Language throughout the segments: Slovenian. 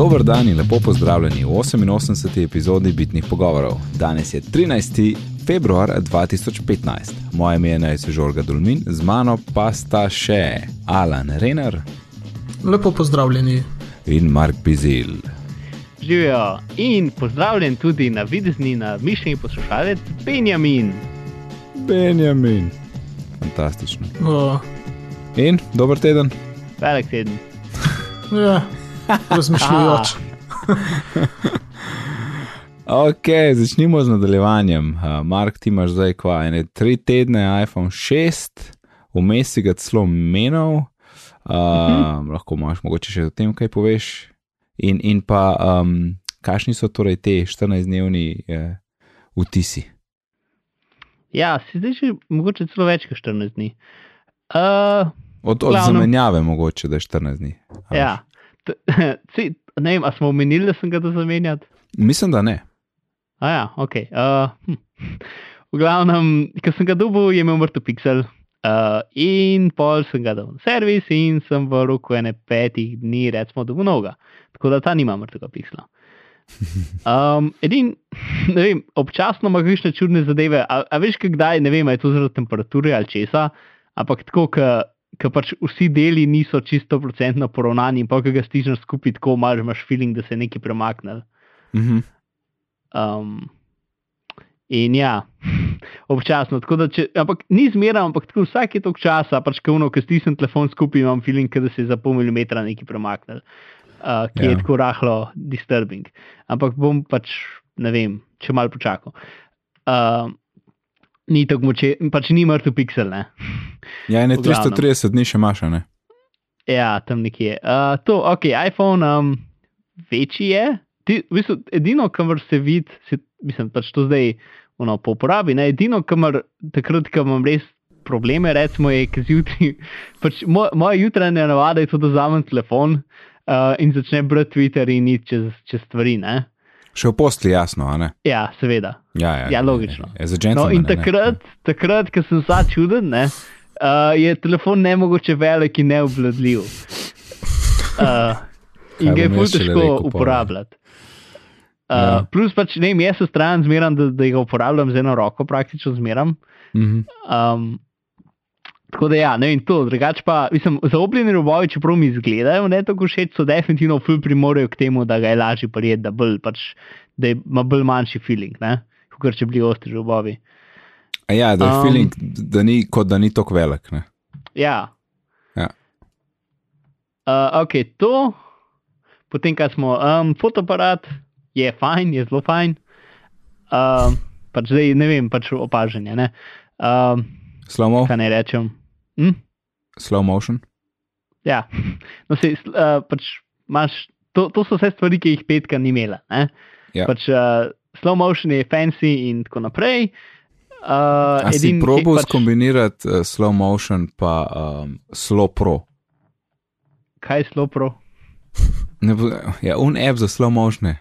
Dober dan in lepo pozdravljeni v 88. epizodi Bitnih pogovorov. Danes je 13. februar 2015. Moje ime je Najsvež Žorga Dulmin, z mano pa sta še Alan Renner Lepo pozdravljeni. in Mark Bizil. Živijo in pozdravljen tudi na videzni, na mišljeni poslušalec Benjamin. Benjamin. Fantastično. Uh, In dober teden. Velik teden. ja, razmišljujoč. Ok, začnimo z nadaljevanjem. Uh, Mark, ti imaš zdaj kva, ene tri tedne iPhone 6, vmes si ga celo menil. Uh, Mhm. Lahko imaš mogoče še o tem kaj poveš. In, in pa, um, kakšni so torej te 14-dnevni eh, vtisi? Ja, si zdaj že mogoče celo več kot 14 dni. Uh, Od, od Glavnem. zamenjave mogoče, da je 14 dni. ja, si, ne vem, a smo omenili, da sem ga da zamenjati. veš. Mislim, da ne. A ja, ok. Uh, hm. V glavnem, ko sem ga dobil, je imel mrtev pixel. Uh, in pol sem ga dal na servis, in sem v roku ene petih dni, recimo, dobil novega. Tako da ta nima mrtvega pixela. Um, edin, ne vem, občasno ima kakšne čudne zadeve. A, a veš, kdaj, ne vem, je to zaradi temperature ali česa, ampak tako, ker pač vsi deli niso čisto procentno poravnani, in pa ki ga stižeš skupaj, tako imaš, imaš feeling, da se je nekaj premaknil. Mhm. Um, in ja, občasno, da če, ampak ni zmeraj, ampak tako vsake tok časa, pač kauno, ko stisnem telefon skupaj, imam feeling, da se je za pol milimetra nekaj premaknil, uh, ki Ja. je tako rahlo disturbing. Ampak bom pač, ne vem, če mal počakal. Uh, ni tako moče, pač ni mrtev pixel, ne. Ja, ne V glavnem. 330 dni še imaš, ne? Ja, tam nekje. Uh, to, ok, iPhone um, večji je. Ti, v bistvu, edino, kar se vidi, mislim, pač to zdaj ono, po uporabi, ne, edino, kar takrat, ko imam res probleme, recimo, je, ker zjutraj, pač moj, moja jutranja navada je to, da vzamem telefon uh, in začnem brati Twitter in iti čez, čez stvari, ne. Še v postli, jasno, a ne? Ja, seveda. Ja, ja, Ja, logično. Je, je za No, in ne? takrat, takrat ko sem sad čuden, ne, uh, je telefon nemogoče velik in neobvladljiv. Uh, in ga je ful težko ne? uporabljati. Uh, Ja. Plus pač ne vem, jaz se stran zmeram, da, da ga uporabljam z eno roko, praktično zmeram. Mhm. Um, tako da ja, ne vem, to, drugače pa, mislim, zaobljeni robovi, čeprav mi izgledajo ne tako všeč, so definitivno ful primorajo k temu, da ga je lažje prijeti, da, bolj, pač, da ima bolj manjši feeling, ne, kot če bi bili ostri robovi. A ja, da je Um, feeling, da ni, kot da ni tako velik. Ne? Ja. Ja. Uh, ok, to, potem kaj smo, um, fotoaparat je fajn, je zelo fajn. Um, pač zdaj ne vem, pač opažanje. Ne? Um, Slow, mo kaj naj rečem? Hm? slow motion. Ja, no se, uh, pač imaš, to, to so vse stvari, ki jih petka ni imela. ne. Ja. Pač, uh, slow motion je fancy in tako naprej. Uh, A si edin, probal pač, skombinirati uh, slow motion pa um, slow pro? Kaj je slow pro? Ne, bo- ja, un app za slow motion.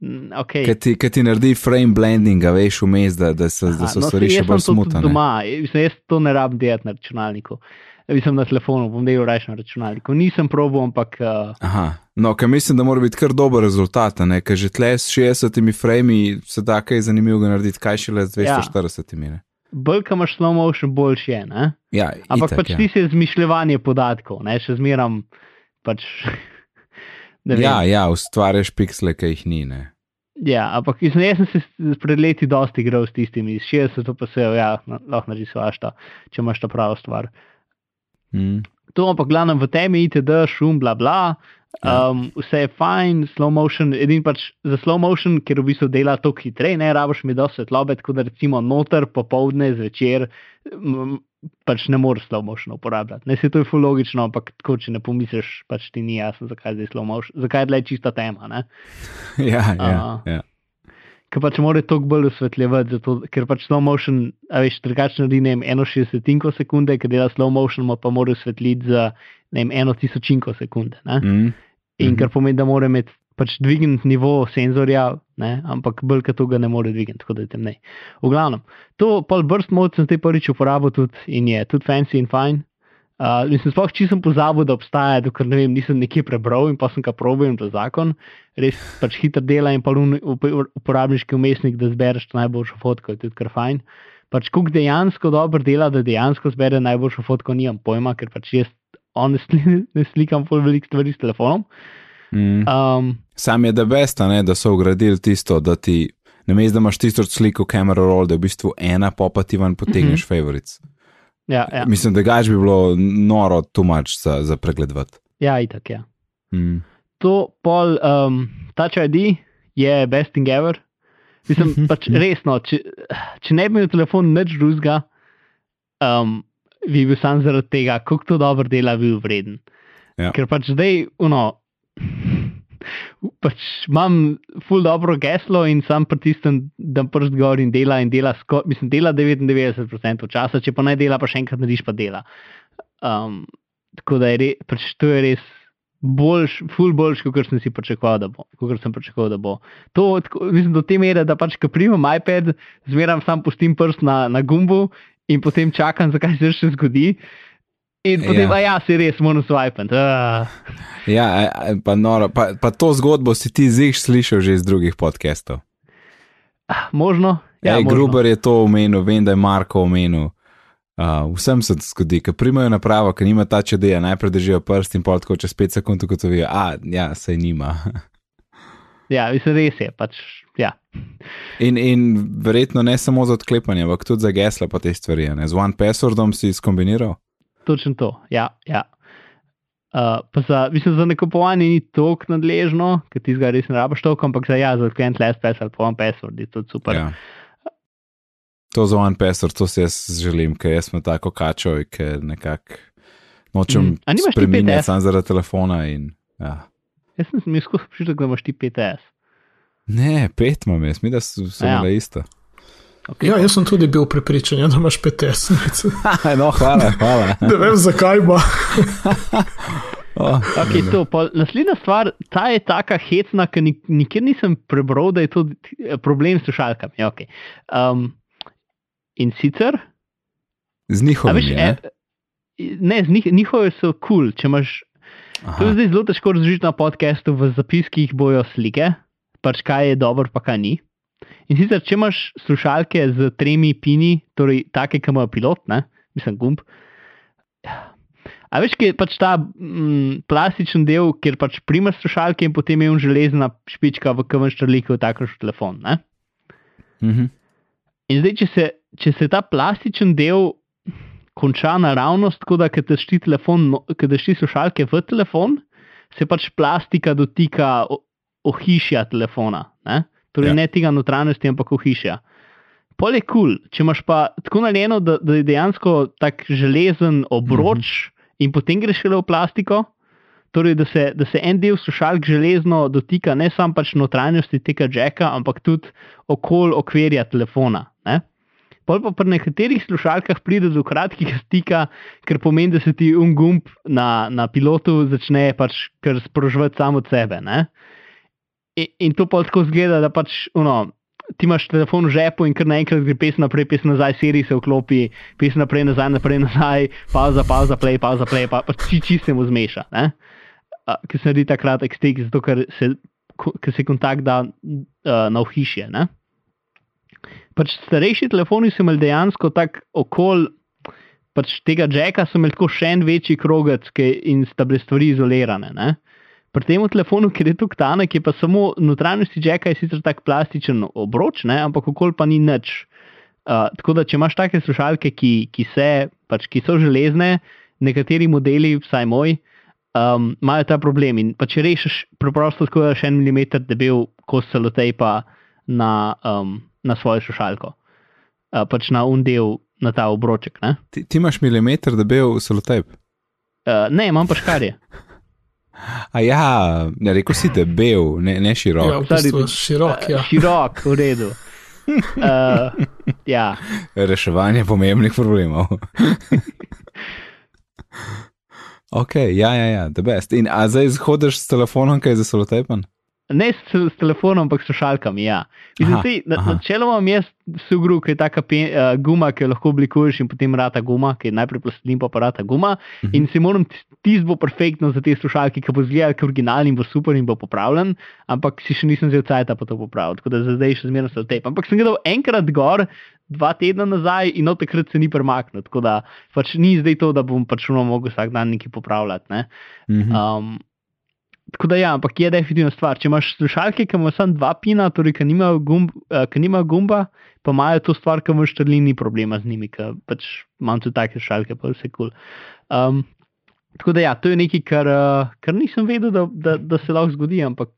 Mm, Okay. Ki ti, ki ti naredi frame blending, a veš vmes, da, da, so, da so no, stvari še bolj smutane. Doma, mislim, jaz to ne rabim delati na računalniku. Mislim na telefonu, bom delal raje na računalniku. Nisem probo, ampak uh, Aha, no, ker mislim, da mora biti kar dober rezultat, ker že tle s 60 frami se da kaj zanimivega narediti, kaj šele z Ja. 240. Ne? bolj, ko imaš slow motion, boljši je. Ne? Ja, Ampak itak, pač ja. ti se izmišljevanje podatkov, ne? še zmeram pač. Ja, ja, ustvarjaš piksle, ki jih ni. Ne. ja, ampak mislim, jaz sem se pred leti dosti igral s tistimi, iz 60 pa se ja, na- lahko vašta, če imaš ta pravo stvar. Mm. To, ampak glavno v temi, itd., šum, bla, bla. Ja. Um, vse je fajn, slow motion, edin pač za slow motion, ker v bistvu dela to hitreje, ne rabiš mi dosti svetlobe, tako da recimo noter, popovdne, zvečer, pač ne moreš slow motion uporabljati. Ne se to je ful logično, ampak tako, če ne pomisliš, pač ti ni jasno, zakaj je slow motion, zakaj je le čista tema. Ne? Ja, ja, Aha. ja. Ker pač mora to bolj osvetljevati, zato, ker pač slow motion, a veš, drugače naredi ne vem, eno šestdesetinko sekunde, ker dela slow motion, pa mora osvetliti za ne vem, eno tisočinko sekunde. Ne? Mm. In Mhm. kar pomeni, da mora imeti pač dvigniti nivo senzorja, ne? ampak bolj kot to ga ne more dvigniti, tako da je temnej. V glavnem, to pol burst mode sem zdaj prvič uporabil tudi in je tudi fancy in fine. Uh, mislim, sploh če sem pozabil, da obstaja, dokler ne vem, nisem nekje prebral in pa sem ga probil in to zakon. Res pač hitro dela in pa uporabniški umestnik, da zbereš najboljšo fotko, je tudi kar fajn. Pač kuk dejansko dobro dela, da dejansko zbere najboljšo fotko, nimam pojma, ker pač jaz honestly ne slikam pol velik stvari s telefonom. Mm. Um, Sam je da best, a ne, da so ugradili tisto, da ti, namesto da imaš tisoč slik v camera roll, da v bistvu ena popa ti ven potegneš mm -hmm. favorites. ja, ja, Mislim, da gač bi bilo noro tumač za, za pregledovati. ja, itak, ja. Mm. to pol um, Touch ID je best thing ever. Mislim, pač resno, če, če ne bi imel telefon nič drugega, um, bi bil sam zaradi tega, kako to dobro dela, bil vreden. Ja. Ker pač zdaj, uno, pač imam full dobro geslo in sam pritisnem, da prst gor in dela in dela, sko, mislim, dela 99% časa, če pa ne dela, pa še enkrat narediš, pa dela. Um, tako da je res, pač to je res boljš, ful boljš, kot sem si pričakoval, da bo. Sem pričakoval, da bo. To, tako, mislim, do te mere, da pač, ko primem iPad, zmeram sam pustim prst na, na gumbu in potem čakam, zakaj se še zgodi. In potem, Ja. ja, si res, moram swipati. Uh, Ja, pa, noro, pa, pa to zgodbo si ti ziš slišal že iz drugih podcastov. možno. Ja, Ej, možno. Gruber je to omenil, vem, da je Marko omenil. Uh, vsem se zgodi, ker primajo napravo, ki nima ta čedeja, najprej držijo prst in pol tako čez 5 sekund ugotovijo, a ja, sej nima. Ja, mislim, res je. Pač, ja. In, in verjetno ne samo za odklepanje, ampak tudi za gesla pa te stvari. Ne? Z One Passwordom si skombiniral. Točno to. Ja, ja. Uh, pa za, mislim, za nakupovanje ni tako nadležno, ker ti ga res ne rabiš toliko, ampak za ja, za klient last pass ali pa one password je to super. Ja. To za One Password, to si jaz želim, ker jaz sem tako kačo, ker nekako nočem Mm. Spreminjati 5S? samo zaradi telefona. In, ja. Jaz sem imel skozi občutek, da imaš ti PTS. Ne, pet imam jaz, mi da so so Ja. isto. Okay. Ja, jaz sem tudi bil prepričan, ja, da imaš PTS. no, hvala, hvala. Ne vem, zakaj bo. Oh, Okay, to, pol, naslednja stvar, ta je taka hecna, ker nik, nikjer nisem prebral, da je to eh, problem s slušalkami. Ja, okay. um, in sicer, z njihovimi. veš, ne? e, ne, z njih, njihove so kul. Cool. Če imaš To je Aha, zdaj zelo težko razložiti na podkastu, v zapiskih bojo slike, pač kaj je dobro, pa kaj ni. In sicer, če imaš slušalke z tremi pini, torej take, ki imajo pilot, ne? mislim, gumb. A veš, ki je pač ta mm, plastičen del, kjer pač primaš slušalke in potem je un železna špička v kamen štrliku, tako kot telefon. Ne? mhm. In zdaj, če se, če se ta plastičen del konča naravnost, tako da, ker ti telefon, no- ker ti slušalke v telefon, se pač plastika dotika ohišja telefona. Ne? Torej, Ja. ne tega notranjosti, ampak ohišja. Pol je kul, cool. če imaš pa tako narejeno, da, da je dejansko tak železen obroč mm -hmm. in potem greš šele v plastiko. Torej, da se, da se en del slušalk železno dotika ne samo pač notranjosti tega jacka, ampak tudi okol okvirja telefona. Ne? Pol pa pri nekaterih slušalkah pride do kratkega stika, ker pomeni, da se ti un gumb na, na pilotu začne pač kar sprožvati samo od sebe. In, in to pa tako zgleda, da pač uno, ti imaš telefon v žepu in kar naenkrat gre pesem naprej, pesem nazaj, serij se vklopi, pesem naprej, nazaj, naprej, nazaj, pauza, pauza, play, pauza, play, pa, pa či, či se mu zmeša. Ne? Ker se naredi ta kratek stik, zato ker se, ker se kontakt da uh, na ohišje. Pač starejši telefoni so imeli dejansko tako okol pač tega jacka, so imeli tako še en večji krogec in sta bile stvari izolirane. Ne? Pri tem telefonu, ki je tukaj tanek, je pa samo notranjosti jacka, je sicer tak plastičen obroč, ne? ampak okol pa ni nič. Uh, tako da, če imaš take slušalke, ki, ki, se, pač, ki so železne, nekateri modeli, vsaj moj, um, imajo ta problem. In pa če rešiš preprosto tako, da še en milimeter debel kos celotejpa na, um, na svojo slušalko, uh, pač na un del, na ta obroček. Ne, Ti, ti imaš milimeter, da bil selotejp. uh, ne imam pa škarje. A ja, ne rekel si debel, ne, ne Ja, širok. v bistvu širok. Ja. Uh, širok, v redu. Uh, ja. Reševanje pomembnih problemov. ok, ja, ja, ja, the best. In a zdaj hodiš s telefonom, kaj je za selotejpan? Ne s, s telefonom, ampak s slušalkami. Ja. Mislim, sej, na, načeloma imam jaz sugru, ki je taka pe, uh, guma, ki jo lahko oblikuješ in potem rata guma, ki je najprej plastelin, pa pa rata guma. Mhm. In si moram, tisti bo perfektno za te slušalke, ki bo zgledal kot originalni in bo super in bo popravljen, ampak si še nisem vzel cajt pa to popraviti, tako da zdaj še zmerno se vtep. Ampak sem gledal enkrat gor, dva tedna nazaj in od takrat se ni premaknil, tako da pač ni zdaj to, da bom pač mogel vsak dan nekaj popravljati. Ne? Mhm. Um, tako da ja, ampak je definitivno stvar. Če imaš slušalke, ki imajo samo dva pina, torej ki nimajo, gumb, uh, ki nimajo gumba, pa imajo to stvar, ki imaš štrli, ni problema z njimi, ker pač imam tudi take slušalke, pa vse kul. Cool. Um, tako da ja, to je nekaj, kar, uh, kar nisem vedel, da, da, da se lahko zgodi, ampak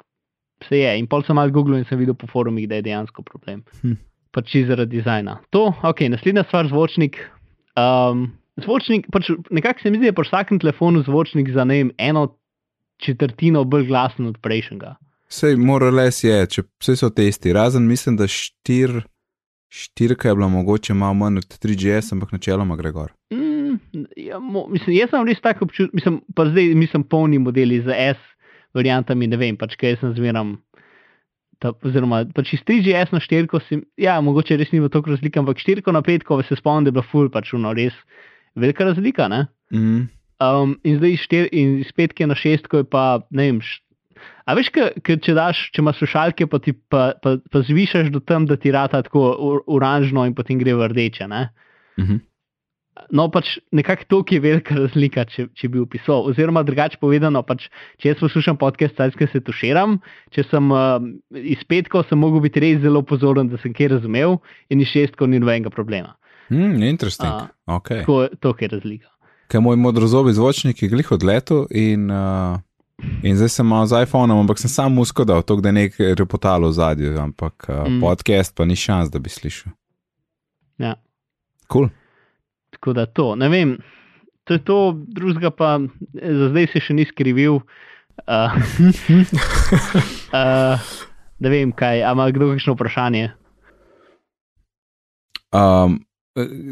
se je. In pol sem malo googlil in sem videl po forumih, da je dejansko problem. Hm. Pač zaradi dizajna. To, ok, naslednja stvar, zvočnik. Um, zvočnik, pač nekako se mi zdi, da je pri vsakem telefonu zvočnik za ne vem, eno četrtino bolj glasen od prejšnjega. Sej, mora les je, če vse so testi, razen mislim, da štir, štirka je bila mogoče malo manj od 3GS, ampak načeloma gre gor. Mm, ja, mo, mislim, jaz sem res tako občutek, mislim, pa zdaj mislim polni modeli z S variantami, ne vem, pač kaj sem zmeram. Ta, oziroma, pač iz 3GS na 4, si, ja, mogoče res ni bilo toliko razlike, ampak 4 na 5, ko se spomnim, da je bila full, pač uno, res velika razlika. Ne? Mm. Um, in zdaj štir, in iz petke na šestko je pa, ne vem. Š, a veš, ka, če, daš, če imaš slušalke, pa, ti, pa, pa, pa zvišaš do tam, da ti rata tako or, oranžno in potem gre v rdeče. Ne? Mhm. No, pač nekako to je velika razlika, če, če bi opisal. Oziroma, drugače povedano, pač, če jaz poslušam podcast, cajske se tuširam, če sem uh, iz petkov, sem mogel biti res zelo pozoren, da sem kaj razumel, in iz šestkov ni nobenega problema. Mm, interesting. A, Okay. Tako, to je razlika. Ker moj modrozobi zvočnik je glih odletel in, uh, in zdaj sem malo z iPhonom, ampak sem sam muskodal, to da je nek repotalo v zadju, ampak uh, Mm. podcast pa ni šans, da bi slišal. Ja. Cool. Tako da to, ne vem, to je to, drugega pa eh, za zdaj se še ni skrivil. Uh, uh, ne vem, kaj, a ima kdo kakšno vprašanje? Um,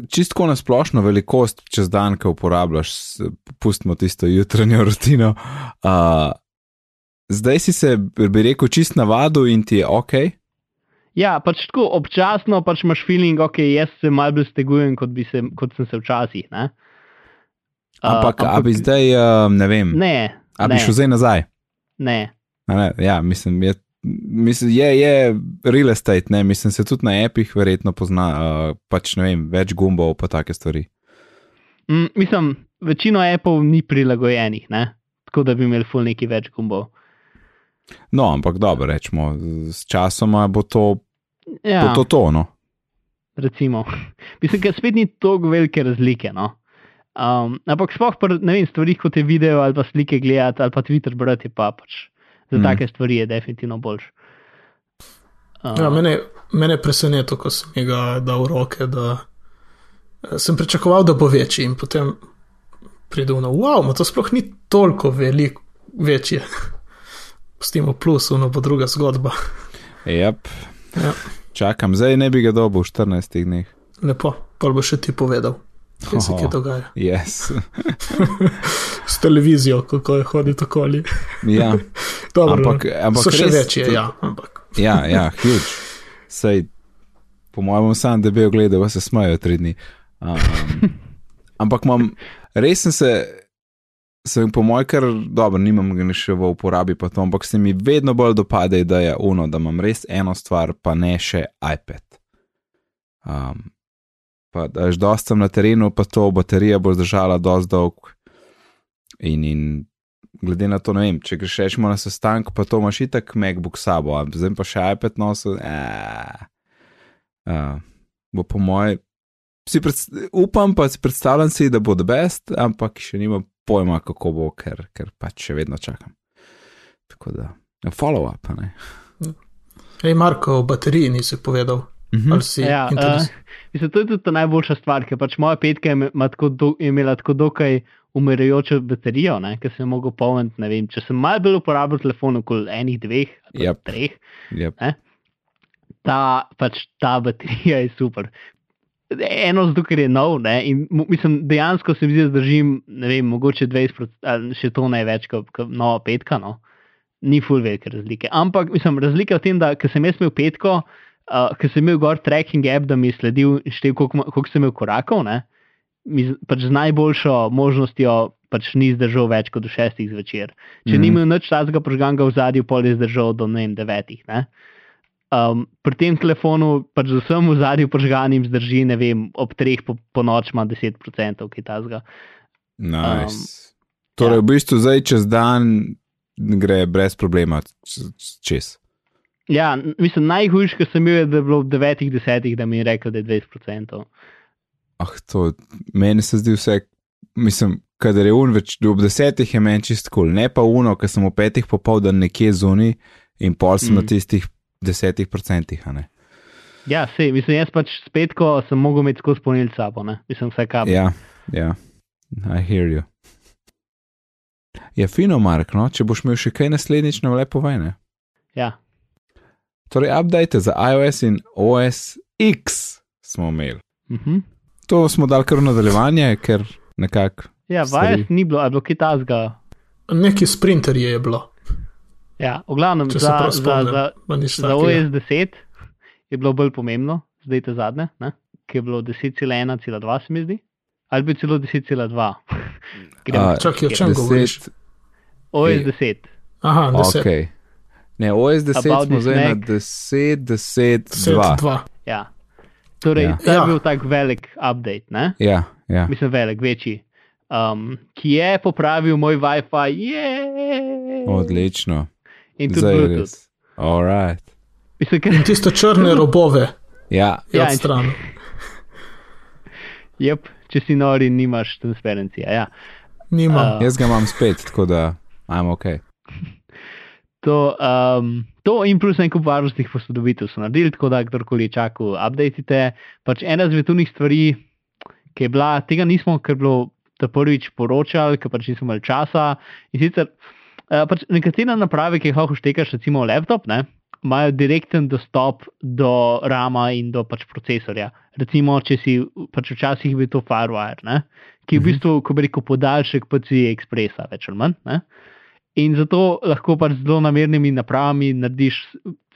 čistko na splošno velikost čez dan, ki uporabljaš, s- pustimo tisto jutranjo rutino. Uh, zdaj si se, bi rekel, čist navadu in ti je ok. Ja, pač tako občasno pač imaš feeling, ok, jaz se malo bolj stegujem, kot, se, kot sem se včasih. Ne? Uh, Ampak, a bi zdaj, uh, ne vem, Ne, a bi ne, šel zdaj nazaj. ne. A Ne, ja, mislim, je, mislim, je, je real estate, ne, mislim, se tudi na apih verjetno pozna, uh, pač ne vem, več gumbov pa take stvari. Mm, mislim, večino Apple ni prilagojenih, ne? tako da bi imeli ful neki več gumbov. No, ampak dobro, rečemo, s časoma bo to, Ja, bo to, to no. recimo. Mislim, da spet ni tako velike razlike. No? Um, ampak sploh pri ne vem, stvarih, kot je video ali pa slike gledati ali pa Twitter brati, pa pač za Mm. take stvari je definitivno boljš. Uh, Ja, mene, mene je presenetilo, ko sem mi ga dal v roke, da eh, sem pričakoval, da bo večji in potem pride v no, wow, ma to sploh ni toliko veliko večje. Pustimo plus, ono bo druga zgodba. Yep. Ja. Čakam, zdaj ne bi ga dobil v 14 dneh. Lepo, pa bo še ti povedal, kaj se Oho. kaj dogaja. Yes. S televizijo, kako je hoditi okoli. ja, Dobro, ampak, ampak so še res, večje, to- ja, ampak Ja, ja, huge. Sej, po mojem, sam debel gledal, da se smajo tri dni. Um, ampak imam, res sem se, sem po mojem, ker dobro, nimam ga še v uporabi, pa to, ampak se mi vedno bolj dopade, je uno, da imam res eno stvar, pa ne še iPad. Um, pa da je dosta na terenu, pa to baterija bo zdržala dosti dolg. In, in glede na to, ne vem, če greš rečemo na sestanek, pa to imaš itak MacBook sabo, a zdaj pa še iPad nosil. Uh, bo po mojem, upam pa si predstavljam si, da bo the best, ampak še nimam pojma, kako bo, ker, ker pač še vedno čakam. Tako da, follow up, a ne. Hej, Marko, o bateriji nisi povedal. Mhm. Ali si Ja, interes... uh, mislim, to je tudi ta najboljša stvar, ker pač moja petka je, tako do, je imela tako dokaj umirajočo baterijo, ne, ker sem jo mogel polniti. ne vem, Če sem malo bolj uporabljal telefon, okoli enih dveh Yep. treh, Yep. ta, pač, ta baterija je super. Eno zato, ker je nov, ne, in mislim, dejansko se mi zdi, da držim, ne vem, mogoče 20, ali še to največ, kot nova petka. No. ni full velike razlike. Ampak mislim, razlika je v tem, da sem jaz imel petko, uh, ker sem imel gor tracking app, da mi je sledil in štev, koliko, koliko sem imel korakov, ne, mi pač z najboljšo možnostjo pač ni zdržal več kot do šestih zvečer. Če mm. ni Mhm. imel nič tazga požganga v zadju, pol je zdržal do ne vem, devetih. Ne. Um, pri tem telefonu, pač z vsem v zadju požganim, zdrži, ne vem, ob treh po, po noč ima 10%, ki tazga. Nice. Um, torej, ja. v bistvu zdaj čez dan gre brez problema čez. Ja, mislim, najhujše, kar sem imel, je, da je bilo v devetih, desetih, da mi je rekel, da je 20%. Ah, to meni se zdi vse, mislim, kadar je un več, ob desetih je meni čist kul, cool. ne pa uno, ker sem v petih popoldan nekje zunaj in pol sem mm. na Mm. tistih desetih procentih, a ne. Ja, sej, mislim, jaz pač spet, ko sem mogel imeti skozi polnilce sabo, ne? mislim, vse kap. Ja, ja, I hear you. Je fino, Mark, no? če boš imel še kaj naslednjič, nam lepo vajne. Ja. Torej, update za iOS in OS X smo imeli. Mhm. To smo dali kar v nadaljevanje, ker nekako. Ja, Stvari. vajes ni bilo, ali bilo kaj tazga. Neki sprinterji je bilo, Ja, v glavnem, če za, za, spomnim. za, za takega. OS 10 je bilo bolj pomembno, zdaj te zadnje, ne? ki je bilo 10,1,2 se mi zdi, ali bi celo 10,2. Gremo A, Čakaj, o čem govoriš? OS je- 10. Aha, 10. Okay. Ne, OS 10 About smo zdaj na Mac. 10, 10, 10, 2. 2. Ja. Torej, Ja. to je Ja. bil tak velik update, ne? Ja, ja. mislim, velik, večji, um, ki je popravil moj WiFi, je. Odlično. In tudi Bluetooth. res. Alright. Mislim, ker, In tiste črne robove Ja, je Ja, odstranil. jep, če si nori, nimaš transparencija. Ja. Nima. A. jaz ga imam spet, tako da imam ok. To, um, to in plus en kup varnostnih posodobitev so naredili, tako da kdorkoli je čakal, updatite. Pač ena izmed tunih stvari, ki je bila, tega nismo, ker bilo ta prvič poročali, ker pač nismo imeli časa. In sicer uh, pač nekatere naprave, ki jih lahko štekaš, recimo laptop, ne, imajo direkten dostop do rama in do pač procesorja. Recimo, če si pač včasih bil to Firewire, ne, ki je v bistvu, ko bi rekel, podaljšek PCI Expressa, več ali manj. Ne. In zato lahko pač z zelo namernimi napravami narediš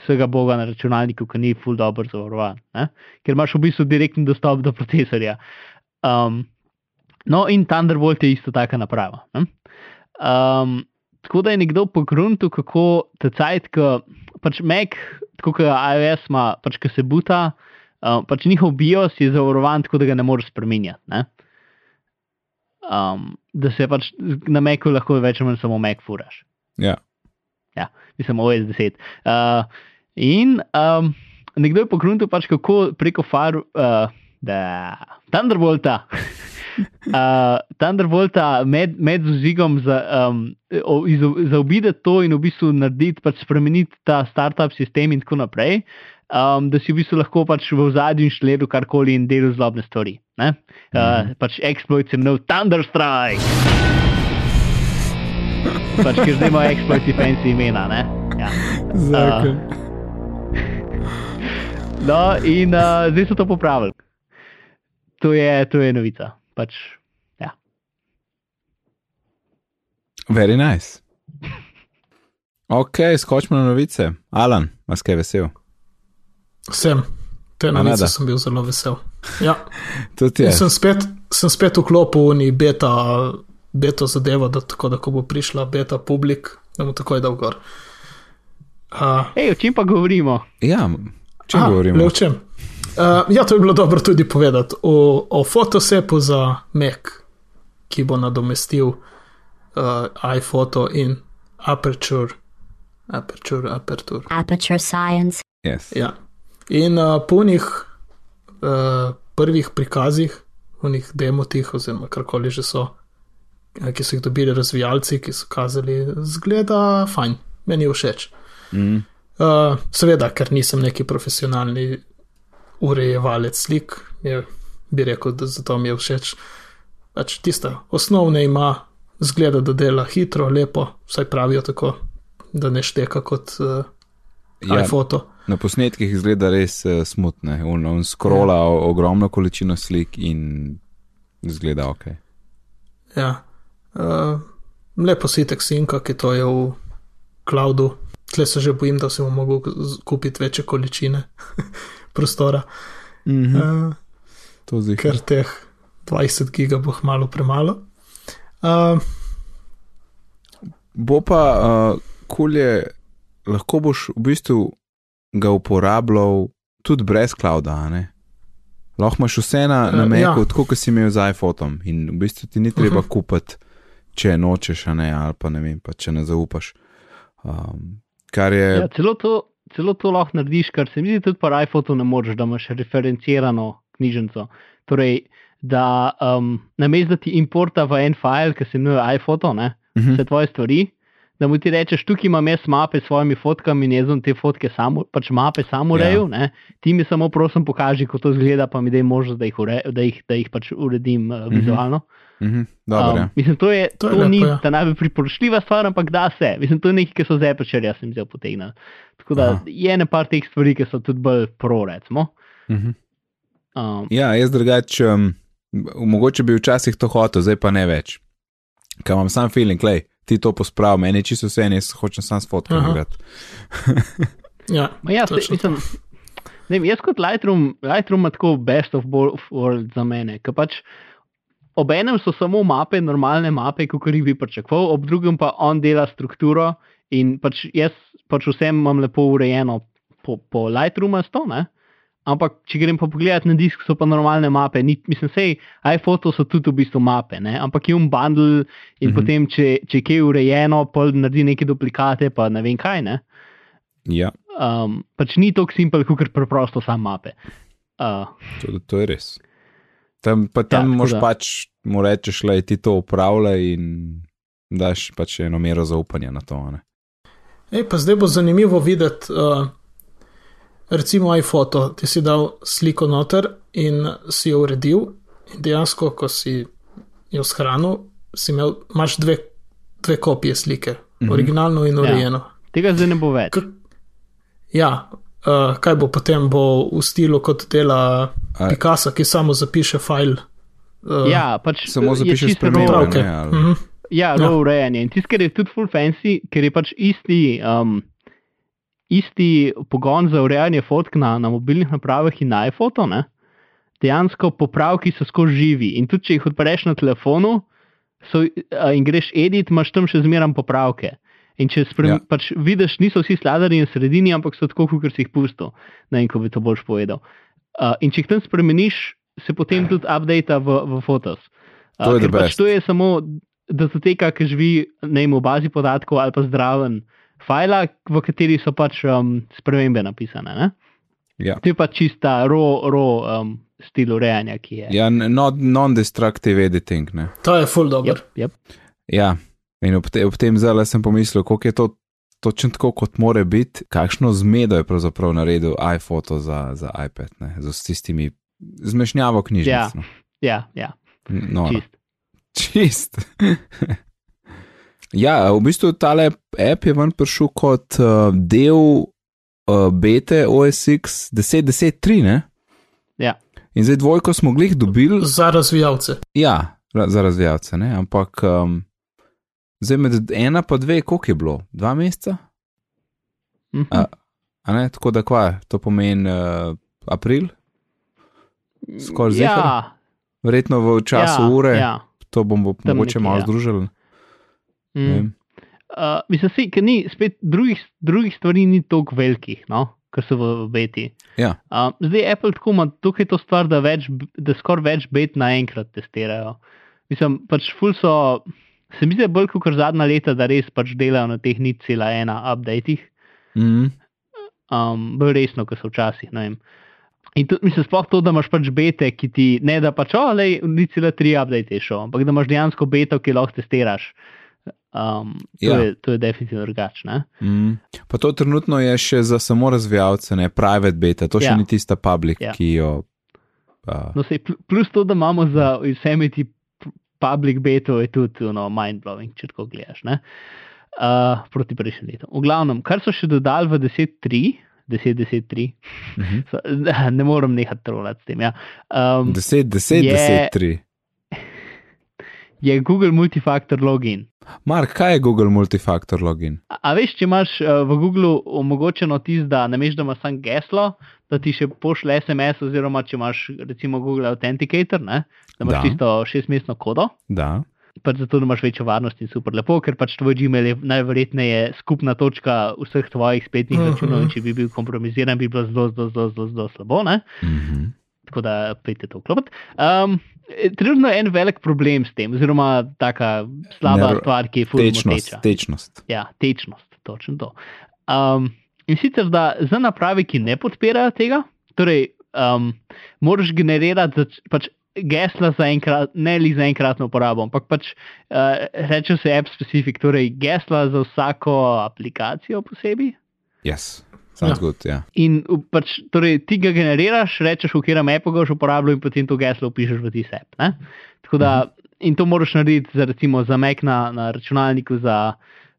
vsega boga na računalniku, ki ni full dobro zavarovan, ne? ker imaš v bistvu direktni dostop do procesorja. Um, no, in Thunderbolt je isto taka naprava. Ne? Um, tako da je nekdo pogrunil, kako ta cajt, ki pač Mac, tako kot iOS ima, pač ki se buta, um, pač njihov BIOS je zavarovan tako, da ga ne moreš spremenjati. Ne? Um, da se pač na Macu lahko več ali manj samo Mac furaš. Ja. Ja, mislim, OS 10. Uh, in um, nekdo je pogrunil, pač kako preko Far, uh, da, Thunderbolta. Uh, Thunderbolta med, med zigom za, um, o- izo- zaobideti to in v bistvu narediti, pač spremeniti ta startup sistem in tako naprej, um, da si v bistvu lahko pač v zadnjem inštaliral karkoli in delal zlobne stvari. ne. Uh, pač exploit se imenuje Thunderstrike. pač, ker zdaj ima exploit fancy imena. Ne? Ja. Zakon. No, in uh, zdaj so to popravili. To je, to je novica. Pač, ja. Very nice. Ok, skočimo na novice. Alan, vas kaj vesel? Sem. Te novice sem bil zelo vesel. Ja. Sem spet, sem spet vklopil v beta, beta zadevo, da tako da ko bo prišla beta publik, da bo takoj dal gor. Uh, Ej, o čem pa govorimo? Ja, če aha, govorimo. le o čem? Uh, ja, to je bilo dobro tudi povedati. O, o fotosepu za Mac, ki bo nadomestil uh, iPhoto in Aperture. Aperture, Aperture. Aperture Science. Yes. Ja. In uh, po njih uh, prvih prikazih, v njih demotih, oziroma karkoli že so, eh, ki so jih dobili razvijalci, ki so kazali, zgleda fajn, meni je všeč. Mm. Uh, seveda, ker nisem neki profesionalni urejevalec slik, je, bi rekel, da zato mi je všeč. Pač tista osnovna ima, zgleda, da dela hitro, lepo, vsaj pravijo tako, da ne šteka kot uh, Ja, iPhoto. Na posnetkih izgleda res uh, smutne. On, on skrola ja. ogromno količino slik in izgleda ok. Ja. Uh, lepo si tek sinka, ki to je v cloudu. Tle se že bojim, da se bom mogel kupiti večje količine prostora, Mhm. uh, To zdaj. ker teh 20 giga bo malo premalo. Uh, Bo pa uh, kul je, lahko boš v bistvu ga uporabljal tudi brez clouda? Lahko imaš vse na, na Eh, Macu, ja. tako kot si imel z iPhonom in v bistvu ti ni treba Mhm. kupiti, če nočeš, ne, ali pa ne vem, pa če ne zaupaš. Um, kar je, Ja, celo, to, celo to lahko narediš, kar se mi zdi, tudi po iPhonu ne moreš, da imaš referencirano knjižnico. Torej, da um, namesto da ti importa v en file, ki se imenuje iPhoto, ne, Mhm. vse tvoje stvari, da mu ti rečeš, tukaj imam jaz mape s svojimi fotkami in jaz te fotke samo, pač mape samo Ja. urejal, ja. ti mi samo prosim pokaži, kako to izgleda, pa mi daj možnost, da jih, ure, da jih, da jih pač uredim uh, vizualno. mhm, dobro, Um, ja. mislim, to, je, To to, je lepo, ni ja. ta najbolj priporočljiva stvar, ampak da se. Mislim, to je nekaj, kar so zdaj začeli, sem zdaj potegnil. Tako da Aha. je ne par teh stvari, ki so tudi bolj pro, recimo. Mhm. Um, Ja, jaz drugače, um, mogoče bi včasih to hotel, zdaj pa ne več. Ker imam sam feeling, klej, ti to pospravi, meni je čisto vse, jaz hočem sam s fotkami Aha. igrati. ja, ma ja, točno mislim, ne, jaz kot Lightroom, Lightroom ima tako best of both worlds za mene. ker Pač obenem so samo mape, normalne mape, kot jih bi pričakoval, ob drugem pa on dela strukturo in pač jaz pač vsem imam lepo urejeno po, po Lightroomu, sto ne. Ampak, če grem pa pogledat na disk, so pa normalne mape. Ni, mislim, sej iPhoto so tudi v bistvu mape, ne? ampak je un bundle in mm -hmm. potem, če, če je kaj urejeno, pa naredi neke duplikate, pa ne vem kaj. Ne? Ja, Um, pač ni tako simpel, kot preprosto sam mape. Uh, to, to je res. Tam, pa tam Ja, ja, tako moš da. pač mu rečeš, da ti to upravlja in daš pač eno mero zaupanja na to. a Ne? Ej, pa zdaj bo zanimivo videti, uh, recimo iPhoto, ti si dal sliko noter in si jo uredil, in dejansko, ko si jo shranil, si imel, imaš dve, dve kopije slike, mm -hmm. originalno in urejeno. tega zdaj ne bo več. K ja, uh, kaj bo potem, bo v stilu kot dela A- Picasso, ki samo zapiše file. Uh, Ja, pač Samo je čisto spremembe, Mhm. Ja, Ja. raw urejanje. In tisto, kar je tudi full fancy, ker je pač isti, um, isti pogon za urejanje fotk na, na mobilnih napravah in na iPhoto, ne? dejansko popravki so skozi živi. In tudi če jih odpreš na telefonu so, in greš edit, imaš tam še zmeraj popravke. In če sprem, Ja. ja. pač vidiš, niso vsi sladari na sredini, ampak so tako, kot si jih pustil. Ne vem, kako bi to boljš povedal. Uh, in če jih tam spremeniš, se potem tudi update v, v fotos. To je pač to je samo datoteka, ki živi ne vem, v bazi podatkov ali pa zdraven fajla, v kateri so pač um, spremembe napisane. Ne? Ja. To je pač čista raw, raw um, stil urejanja, ki je. Ja, non-destructive editing. Ne? To je full dobro. Yep, yep. Ja, in ob, te, ob tem zdaj sem pomislil, koliko je to točno tako, kot more biti, kakšno zmedo je pravzaprav naredil iPhoto za, za iPad, ne? z tistimi zmešnjavo knjižnic. Ja. No. Ja, ja, No, čist. čist. ja, v bistvu tale app je ven prišel kot uh, del uh, bete OSX 10.10.3, ne? Ja. In zdaj dvojko smo glih dobili. Za razvijalce. Ja, ra- za razvijalce, ne? ampak um, zdaj med ena pa dve, koliko je bilo? Dva meseca? Mhm. A, a ne, tako da kva, to pomeni uh, april, skoraj ja, zeher? verjetno v času ja, ure, Ja. to bomo Tam mogoče malo ja. združili. Mm. Uh, mislim, si, ker ni spet drugih, drugih stvari ni toliko velikih, no, kar so v, v beti. Ja, Uh, zdaj Apple tako ima tukaj to stvar, da, več, da skoraj več bet naenkrat testirajo. Mislim, pač ful so, se mi zdi bolj kot zadnja leta, da res pač delajo na teh nič cela ena updatih, mm, um, bolj resno, kot so včasih. In tudi, mislim, sploh to, da imaš pač bete, ki ti ne da pač, o, le, ni cela tri update je šel, ampak da imaš dejansko beto, ki lahko testiraš. Um, to, Ja. je, to je definitivno drugače. mm. Pa to trenutno je še za samo razvijalce, ne private beta, to še Ja. ni tista public, Ja. ki jo. Uh, No, sej, pl- plus to, da imamo za vsemi ti public beto, je tudi no, mind-blowing, če tako gledaš. Ne? Uh, proti prejšnjim letom. V glavnem, kar so še dodali v 10.3, 10.10.3, mhm. so- ne morem nehati trolati s tem. Ja. Um, 10, 10, je- 10, 3. je Google Multifactor login. Mark, kaj je Google Multifactor login? A, a veš, če imaš uh, v Googlu omogočeno tisto, da ne veš, da imaš samo geslo, da ti še pošle SMS, oziroma če imaš recimo Google Authenticator, ne, da imaš Da. tisto šestmestno kodo. Da. Pač zato, imaš večjo varnost in super lepo, ker pač tvoj Gmail je najverjetneje skupna točka vseh tvojih spletnih Mhm. računov in če bi bil kompromiziran, bi bilo zelo, zelo, zelo, zelo, zelo slabo. Ne? Mhm. Tako da pridite to vklopiti. Um, trenutno je en velik problem s tem, oziroma taka slaba Ner- stvar, ki je fulno Tečnost, teča. tečnost. Ja, tečnost, točno to. Um, in sicer, da za naprave, ki ne podpirajo tega, torej, um, moraš generirati zač, pač gesla za enkrat, ne le za enkratno uporabo, ampak pač uh, reče se app specific, torej gesla za vsako aplikacijo posebej. Yes. Sounds Ja. good, ja. In v- pač, torej, ti ga generiraš, rečeš, v katerem appu ga boš uporabljal, in potem to geslo upišeš v tisti app. Ne? Tako da, in to moraš narediti za, recimo, za Mac na, na računalniku, za,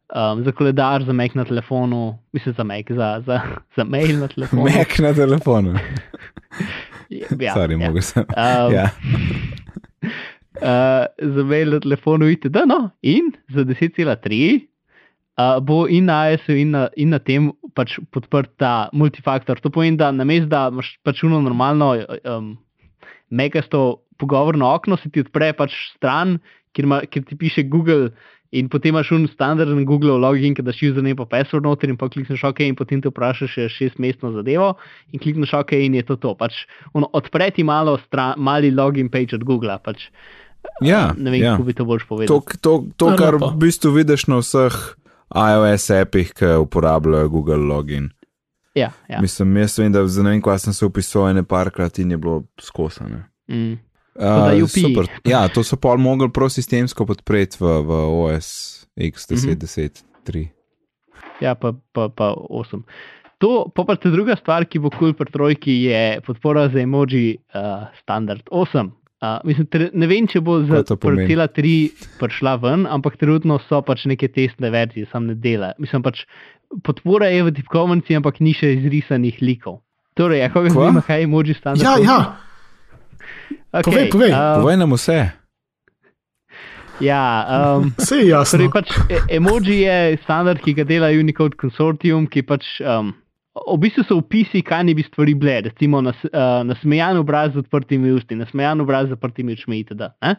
um, za koledar, za Mac na telefonu, mislim za Mac, za, za, za mail na telefonu. Mac na telefonu. ja, Sorry, ja. mogo sem. Um, Ja. uh, za mail na telefonu itd. No, in za 10,3 uh, bo in na iOS-u in na, in na tem pač podprt ta multifaktor. To pomeni, da namesto da imaš pač uno normalno um, megasto pogovorno okno, se ti odpre pač stran, kjer, ima, kjer ti piše Google. In potem imaš un standarden Google login, ki daš username pa password noter in pa klikneš OK in potem te vprašaš še šestmestno zadevo in klikneš OK in je to to. Pač, ono, odpre ti malo stran, mali login page od Google. Pač, Ja, ne vem, ja. kako bi to boš povedal. To, to, to Ja, kar v bistvu vidiš na vseh iOS appih, ki uporabljajo Google login. Ja, ja. Mislim, jaz vem, da za ne vem, kva sem se upisal ene parkrat in je bilo skosane. Mm. Uh, super. Ja, to so pa mogli prosistemsko podpreti v, v OS X10, 10, 3. Ja, pa, pa, pa 8. To, pa pa ta druga stvar, ki bo kul cool pri trojki, je podpora za emoji uh, standard 8. Uh, mislim, tre, ne vem, če bo za? Portela 3 prišla ven, ampak trenutno so pač neke testne verzije, sam ne dela. Mislim pač, podpora je v tipkovnici, ampak ni še izrisanih likov. Torej, ja, koga zanima, kaj je emoji standard? Ja, 8? ja, okay, povej, povej. Uh, Povej nam vse. ja, um, vse je jasno. Torej, pač e- emoji je standard, ki ga dela Unicode Consortium, ki pač. Um, v bistvu so opisi, kaj ne bi stvari bile, recimo nas, uh, nasmejan obraz z odprtimi usti, nasmejan obraz z zaprtimi očmi itd. ne.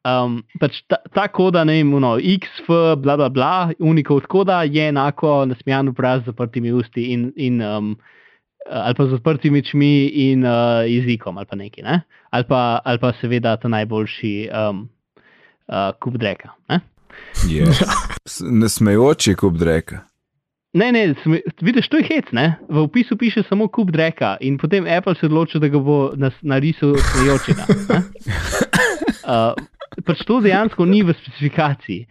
Um, pač ta, ta koda, ne vem, no, XF, bla bla bla, Unicode koda je enako nasmejan obraz z zaprtimi usti in, in um, ali pa z odprtimi očmi in uh, jezikom ali pa nekaj, ne? ali, pa, ali pa seveda ta najboljši um, uh, kup dreka. Ne? Yes. Nasmejoči kup dreka. Ne, ne, sme, vidiš, to je hec, ne? V opisu piše samo kup dreka in potem Apple se odloči, da ga bo nas, narisal smejočega. ne. Uh, pač to dejansko ni v specifikaciji,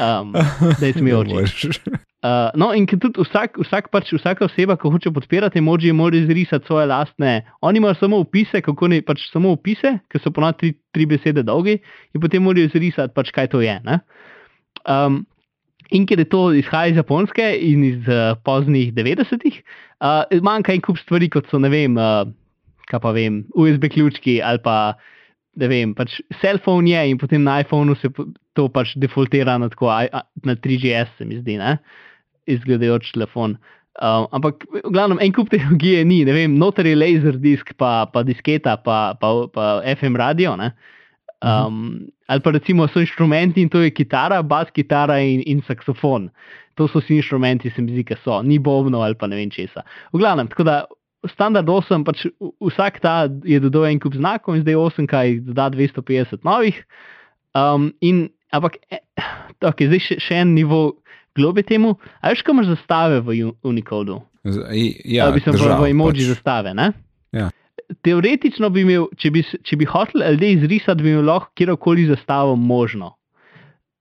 um, da je smejoči. Uh, no, in tudi vsak, vsak pač, vsaka oseba, ki hoče podpirati emoji, mora izrisati svoje lastne. Oni imajo samo opise, kako ne, pač samo opise, ki so ponad tri, tri besede dolgi, in potem morajo izrisati, pač, kaj to je. ne. Um, in ker to izhaja iz Japonske in iz uh, poznih 90-ih, uh, manjka en kup stvari, kot so ne vem, uh, kaj pa vem, USB ključki ali pa ne vem, pač cellphone je in potem na iPhonu se to pač defaultira na, tako, na 3GS, se mi zdi, ne? izgledajoč telefon. Um, ampak, v glavnem, en kup tehnologije ni, ne vem, noter je laser disk, pa, pa disketa, pa, pa, pa FM radio. Ne? Um, ali pa recimo so inštrumenti in to je kitara, bas kitara in, in saksofon. To so vsi inštrumenti, se mi zdi, ki so, ni bobno ali pa ne vem česa. V glavnem, tako da standard 8, pač vsak ta je dodal en kup znakov in zdaj 8, kaj doda 250 novih. Um, in, ampak, eh, okay, zdaj še, še en nivo globe temu. A veš, kam imaš zastave v Unicodu? Z- Ja, Ali bi se v, držav, v emoji pač. zastave, ne? Teoretično bi imel, če bi, če bi hotel LD izrisati, bi imel lahko kjerkoli zastavo možno.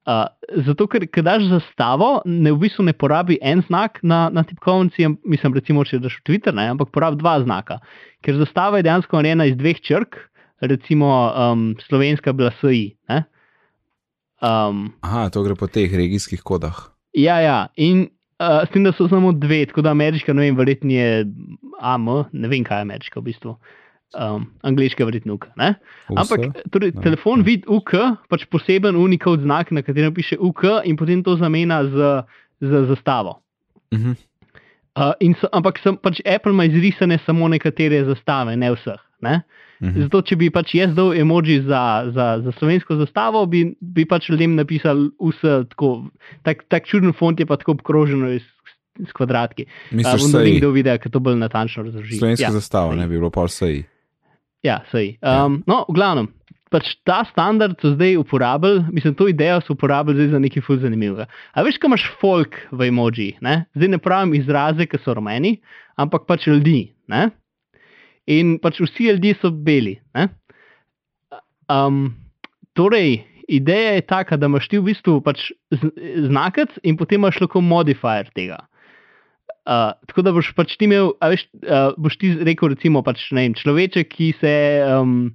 Uh, zato, ker daš zastavo, ne v bistvu ne porabi en znak na, na tipkovnici, mislim, recimo, če daš v Twitter, ne, ampak porabi dva znaka. Ker zastava je dejansko narejena iz dveh črk, recimo um, slovenska bila SI. Ne? Um, Aha, to gre po teh regijskih kodah. Ja, ja. In uh, s tem, da so samo dve, tako da ameriška, ne vem, verjetno je AM, ne vem, kaj je ameriška v bistvu. Um, angliška verjetno UK. Ne? Ampak torej, Ja, telefon ja. vidi UK, pač poseben unikov znak, na katerem piše UK, in potem to zamenja z, z zastavo. Uh, in so, ampak sem, pač Apple ima izrisane samo nekatere zastave, ne vseh. Ne? Mhm. Zato, če bi pač jaz dal emoji za, za, za slovensko zastavo, bi, bi pač ljudem napisal vse tako, tak, tak čuden font je pa tako obkroženo s, s kvadratki. Misliš, bom da je do videa, ki to bolj natančno razloži. slovenska ja, zastava, sej. ne bi bilo pol sej. Ja, sej. Um, no, v glavnem. Pač ta standard so zdaj uporabili, mislim, to idejo so uporabili zdaj za nekaj ful zanimivega. A veš, kam imaš folk v emoji? Ne? Zdaj ne pravim izraze, ki so rumeni, ampak pač ljudi. Ne? In pač vsi ljudje so beli. Ne? Um, torej, ideja je taka, da imaš ti v bistvu pač znakec in potem imaš lahko modifier tega. Uh, tako da boš pač ti imel, veš, uh, boš ti rekel, recimo, pač, vem, človeček, ki, se, um,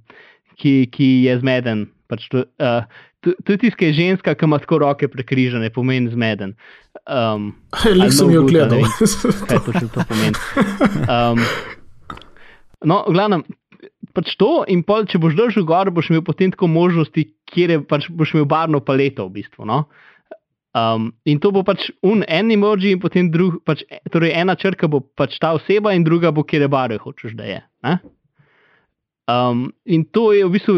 ki, ki je zmeden. Pač to, uh, to, to je tisti, ki je ženska, ki ima tako roke prekrižene, pomeni zmeden. Um, Nisem no jo gledal. kaj točno to pomeni. Um, no, glavnem, pač to in pol, če boš držal gor, boš imel potem tako možnosti, kjer je, pač boš imel barno paleto v bistvu. No? Um, in to bo pač un en emoji, in potem drug, pač, torej ena črka bo pač ta oseba, in druga bo, kjer je barve hočeš, da je. Ne? Um, in to je v bistvu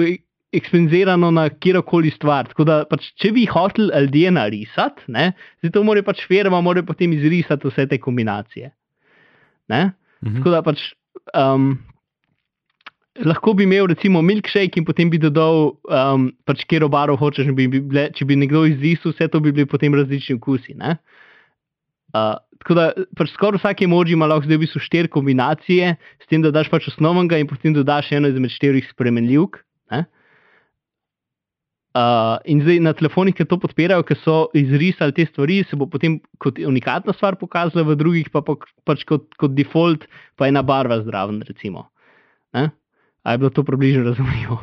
ekspenzirano na kjerkoli stvar. Tako da, pač, če bi hotel ljudje narisati, ne, zdaj to mora pač firma, mora potem izrisati vse te kombinacije. Ne? Mhm. Tako da pač um, lahko bi imel recimo milkshake in potem bi dodal, um, pač kjer obaro hočeš. Bi, bi bile, če bi nekdo izrisal vse to, bi bili potem različni okusi. Ne? Uh, tako da pač skoraj vsak emoji ima lahko zdaj v bistvu štiri kombinacije, s tem, da daš pač osnovnega in potem dodaš eno izmed štirih spremenljivk. Ne? Uh, in zdaj na telefonih, ki to podpirajo, ki so izrisali te stvari, se bo potem kot unikatna stvar pokazala, v drugih pa, pa pač kot, kot default, pa ena barva zraven. Recimo. Ne? A je bilo to približno razumljivo?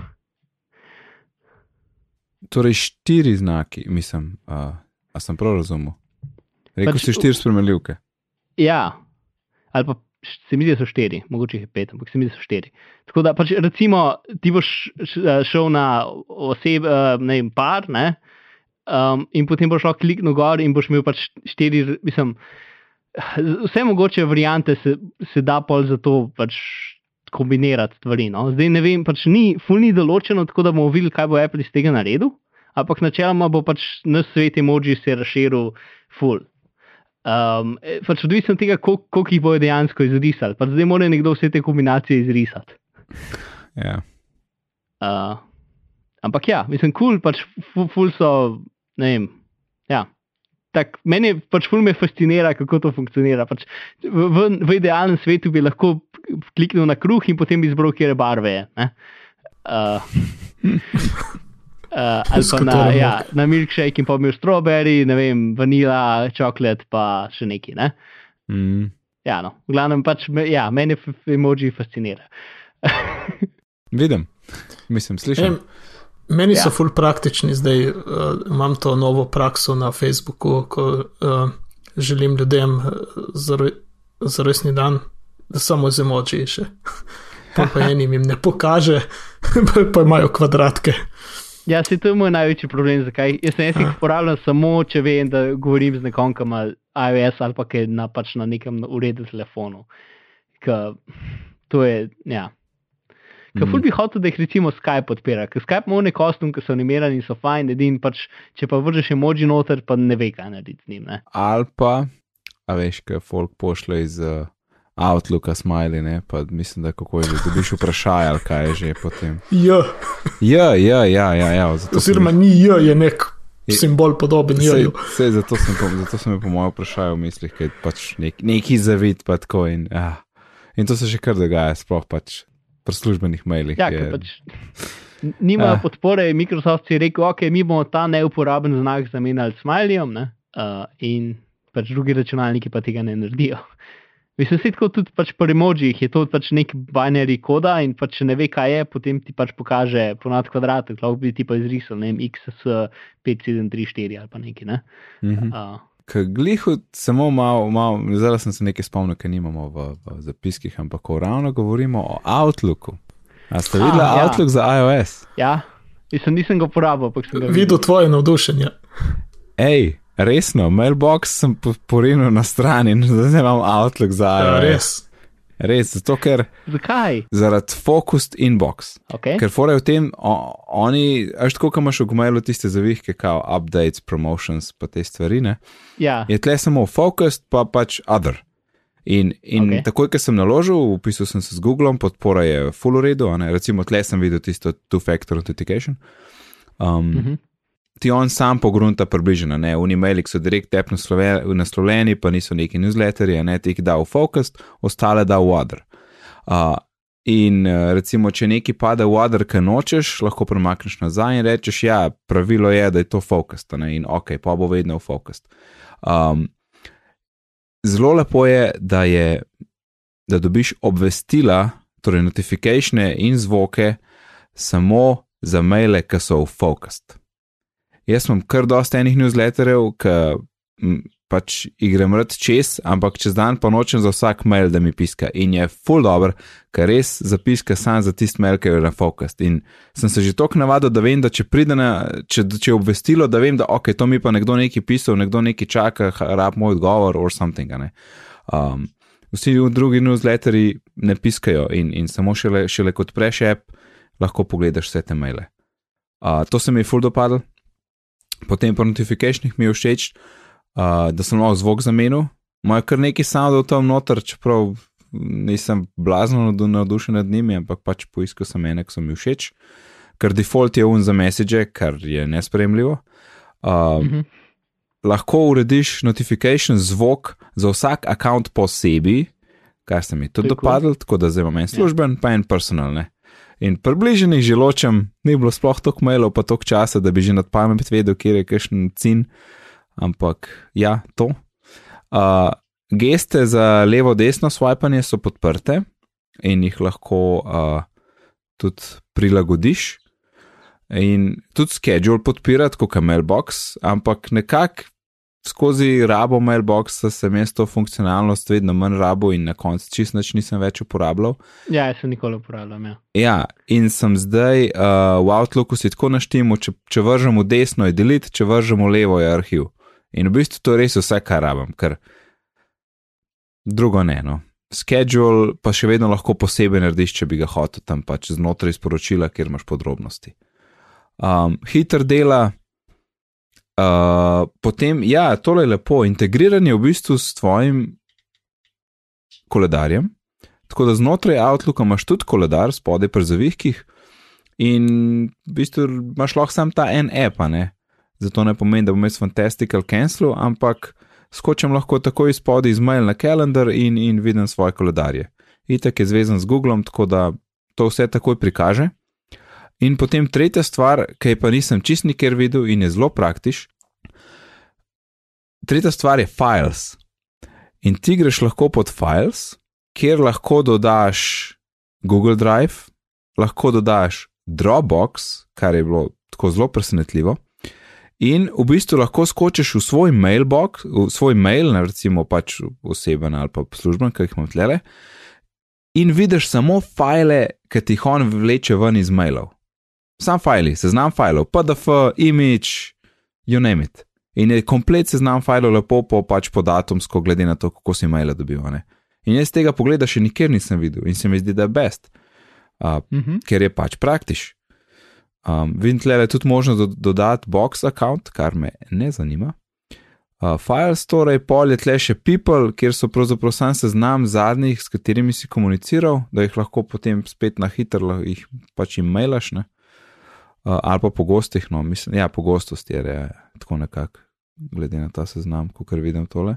Torej, štiri znaki, mislim, uh, a sem prav razumel. Rekel Pač si štiri spremenljivke. Ja, ali pa se mi zdi, da so štiri, mogoče jih je pet, ampak se mi zdi, da so štiri. Tako da, pač, recimo, ti boš šel na oseb, ne vem, par, ne, um, in potem boš lahko kliknil gor in boš imel pač štiri, mislim, vse mogoče variante se, se da pol za to pač kombinirati stvari. No. Zdaj ne vem, pač ni, ful ni določeno, tako da bomo videli, kaj bo Apple iz tega naredil, ampak načeloma bo pač naš svet emoji se razširil ful. Um, eh, pač odvisno od tega, koliko, koliko jih bojo dejansko izrisali. Pač zdaj mora nekdo vse te kombinacije izrisati. Ja. Uh, ampak ja, mislim, kul, cool, pač ful, ful so, ne vem. Ja. Tak, meni je pač ful me fascinira, kako to funkcionira. Pač v, v, idealnem svetu bi lahko kliknil na kruh in potem izbral, kje barve je. ne. Uh, Uh, ali pa na, ja, na milkshake in pa imel strawberry, ne vem, vanila, čokolat, pa še neki. Ne? Mm. Ja, no, v glavnem pač, ja, f- emoji fascinira. Vidim, mislim, slišim. Em, Meni so Ja. ful praktični zdaj, uh, imam to novo prakso na Facebooku, ko uh, želim ljudem uh, za, za rojstni dan, da samo z emoji še. Pa, pa enim jim ne pokaže, pa, pa imajo kvadratke. Ja, se to je moj največji problem. Zakaj? Jaz sem jaz jih uporabljam samo, če vem, da govorim z nekom, ki ima iOS ali pa ki je na, pač na nekem uredu telefonu. Ka, to je, ja. Kaj ful bi hotel, da jih recimo Skype podpira, ker Skype ima nek kostum, ki so animirani in so fajn, edin pač, če pa vržeš emoji noter, pa ne ve, kaj narediti z njim. Ne? Ali pa, a veš, kaj folk pošle iz uh, Outlooka, smiley, ne, pa mislim, da kako je že, dobiš vprašaj, ali kaj je že potem. Ja, ja, ja, ja, ja zato sem oziroma ni J, je nek Je- simbol podoben Sej, J. sej, zato sem, zato sem po mojem vprašaju v mislih, ker je pač nek, neki zavid, pa tako in, ah. in to se že kar dogaja, sploh pač pri službenih mailih. Ja, je, pač nimajo Ah. podpore, Microsoft je rekel, ok, mi bomo ta neuporaben znak zamenjali s smileyjem, ne? uh, in pač drugi računalniki pa tega ne naredijo. Mislim, se tako tudi pač pri emojih je to pač nek binary koda in pač če ne ve, kaj je, potem ti pač pokaže ponad kvadratek, lahko bi ti pa izrisal, ne vem, x s 5734 ali pa nekaj, ne. Mhm. Uh, glihu samo malo, malo zdaj sem se nekaj spomnil, ker nimamo v, v zapiskih, ampak ko ravno govorimo o Outlooku, A ste videli A, ja. Outlook za iOS? Ja, mislim, nisem ga uporabil, ampak sem ga Videl tvoje navdušenje. Hej, resno, mailbox sem po- porinil na stran in zdaj imam Outlook za Ja, iOS. res. Res, zato ker Zakaj? zaradi Focused Inbox. Okay. Ker fore v tem, o, oni, až tako, kot imaš v Gmailu tiste zavihke, kao updates, promotions, pa te stvari, ne? Ja, je tle samo focused, pa pač other. In, in okay. takoj, ko sem naložil, upisal sem se z Googlom, podpora je full ne? recimo tle sem videl tisto two-factor authentication. Um, mm Mhm. Ti on sam pogrunta približno, ne, v e-mailih so direkt tep naslove- naslovljeni, pa niso neki newsletterji, ne, ti jih da v focused, ostale da v other. Uh, in uh, recimo, če neki pade v other, ki nočeš, lahko premakneš nazaj in rečeš, ja, pravilo je, da je to focused, a ne, in ok, pa bo vedno v focused. Um, zelo lepo je, da, je, da dobiš obvestila, torej notifikacije in zvoke, samo za maile, ki so v focused. Jaz imam kar dosta enih newsletterjev, ki pač igram rad čez, ampak čez dan pa nočem za vsak mail, da mi piska. In je full dobro, ker res zapiska sam za tisti mail, ki je na focused. In sem se že tako navadil, da vem, da če pride na, če, če je obvestilo, da vem, da ok, to mi pa nekdo nekaj pisal, nekdo nekaj čaka, rab moj odgovor or something. Um, vsi drugi newsletterji ne piskajo in, in samo šele, šele kot preš app lahko pogledaš vse te maile. Uh, to se mi je full dopadlo. Potem po notifikacijah mi je všeč, uh, da sem lahko zvok zamenil. Moje kar nekaj soundov tam noter, čeprav nisem blazno navdu- navdušen nad njimi, ampak pač poiskal sem ene, ki so mi všeč. Ker default je un za message, kar je nespremljivo. Uh, Mhm. lahko urediš notification zvok za vsak račun posebej, kar se mi tudi dopadlo, tako da zdaj imam en služben, pa en personalne. In približnih že ločem, ni bilo sploh toliko mailov, pa toliko časa, da bi že nad pamet vedel, kje je kakšen cin, ampak ja, to. Uh, geste za levo-desno swipanje so podprte in jih lahko uh, tudi prilagodiš. In tudi schedule podpira, kot je mailbox, ampak nekako skozi rabo mailboxa sem jaz to funkcionalnost vedno manj rabo in na koncu čist nič nisem več uporabljal. ja, jaz se nikoli uporabljam. Ja. Ja, in sem zdaj uh, v Outlooku si tako naštemu, če, če vržem v desno je delete, če vržem v levo je arhiv. In v bistvu to je res vse, kar rabim, ker drugo ne. No. Schedule pa še vedno lahko posebej narediš, če bi ga hotel tam pač znotraj sporočila, kjer imaš podrobnosti. Um, hiter dela, uh, potem, ja, tole je lepo, integriran je v bistvu s tvojim koledarjem. Tako da znotraj Outlooka imaš tudi koledar, spodaj pri zavihkih, in v bistvu imaš lahko sam ta en app, ne. Zato ne pomeni, da bom jaz fantastical cancel, ampak skočim lahko takoj spodaj iz mail na kalendar in, in vidim svoje koledarje. Itek je zvezan z Googlom, tako da to vse takoj prikaže. In potem tretja stvar, ki je pa nisem čist nikjer videl in je zelo praktič. Tretja stvar je files. In ti greš lahko pod files, kjer lahko dodaš Google Drive, lahko dodaš Dropbox, kar je bilo tako zelo presenetljivo. In v bistvu lahko skočiš v svoj mailbox, v svoj mail, ne recimo pač oseben ali pa služben, ki jih imam tlele, in vidiš samo file, ki jih on vleče ven iz mailov. Sam file, seznam filev, PDF, image, you name it. In je komplet seznam filev lepo po, pač po datumsko, glede na to, kako si maile dobil. ne. In jaz tega pogleda še nikjer nisem videl in se mi zdi, da je best, uh, Mhm. ker je pač praktič. Um, vidim tle je tudi možno do, dodati box account, kar me ne zanima. Uh, files, torej pol je tle še people, kjer so pravzaprav sam seznam zadnjih, s katerimi si komuniciral, da jih lahko potem spet na hitro jih pač jim mailaš, ne? Uh, ali pa pogostih, no, mislim, ja, pogostost je re, tako nekako, glede na ta seznam, kot vidim tole.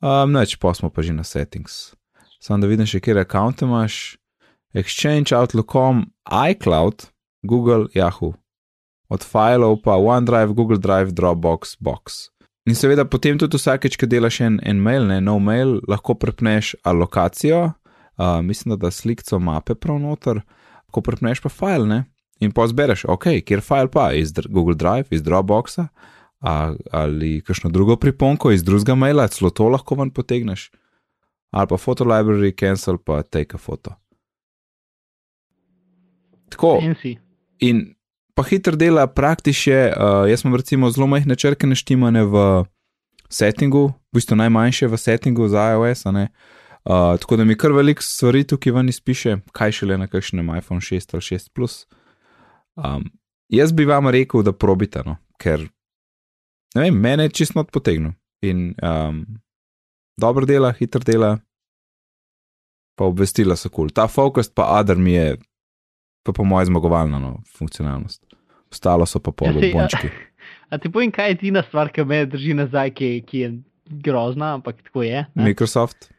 Um, neč, pa smo pa že na settings. Samo da vidim še, kje račune imaš. Exchange, Outlook.com, iCloud, Google, Yahoo. Od filev pa OneDrive, Google Drive, Dropbox, Box. In seveda potem tudi vsakeč, ko delaš en, en mail, ne no mail, lahko prepneš alokacijo, uh, mislim, da da slikco mape prav noter, ko prepneš pa file, ne. In pa zbereš, ok, kjer file pa, iz Google Drive, iz Dropboxa, ali kakšno drugo priponko iz drugega maila, celo to lahko ven potegneš, ali pa photo library, cancel pa take a photo. Tako. In pa hitro dela praktiče. Uh, jaz imam recimo zelo majhne črke naštimane v settingu, v bistvu najmanjše v settingu za iOS. ne. Uh, tako da mi kar veliko stvari tukaj ven izpiše, kaj šele na kakšnem iPhone 6 ali 6 Plus. Um, jaz bi vam rekel, da probite, no, ker ne vem, mene je čisto potegnil. In um, dobro dela, hitro dela, pa obvestila so kul. Cool. Ta Focus pa Adar mi je, pa po mojem, zmagovalna no, funkcionalnost. Ostalo so pa pol Ja, sej, a- bončki. A ti povem, kaj je edina stvar, ki me drži nazaj, ki, ki je grozna, ampak tako je. ne? Microsoft.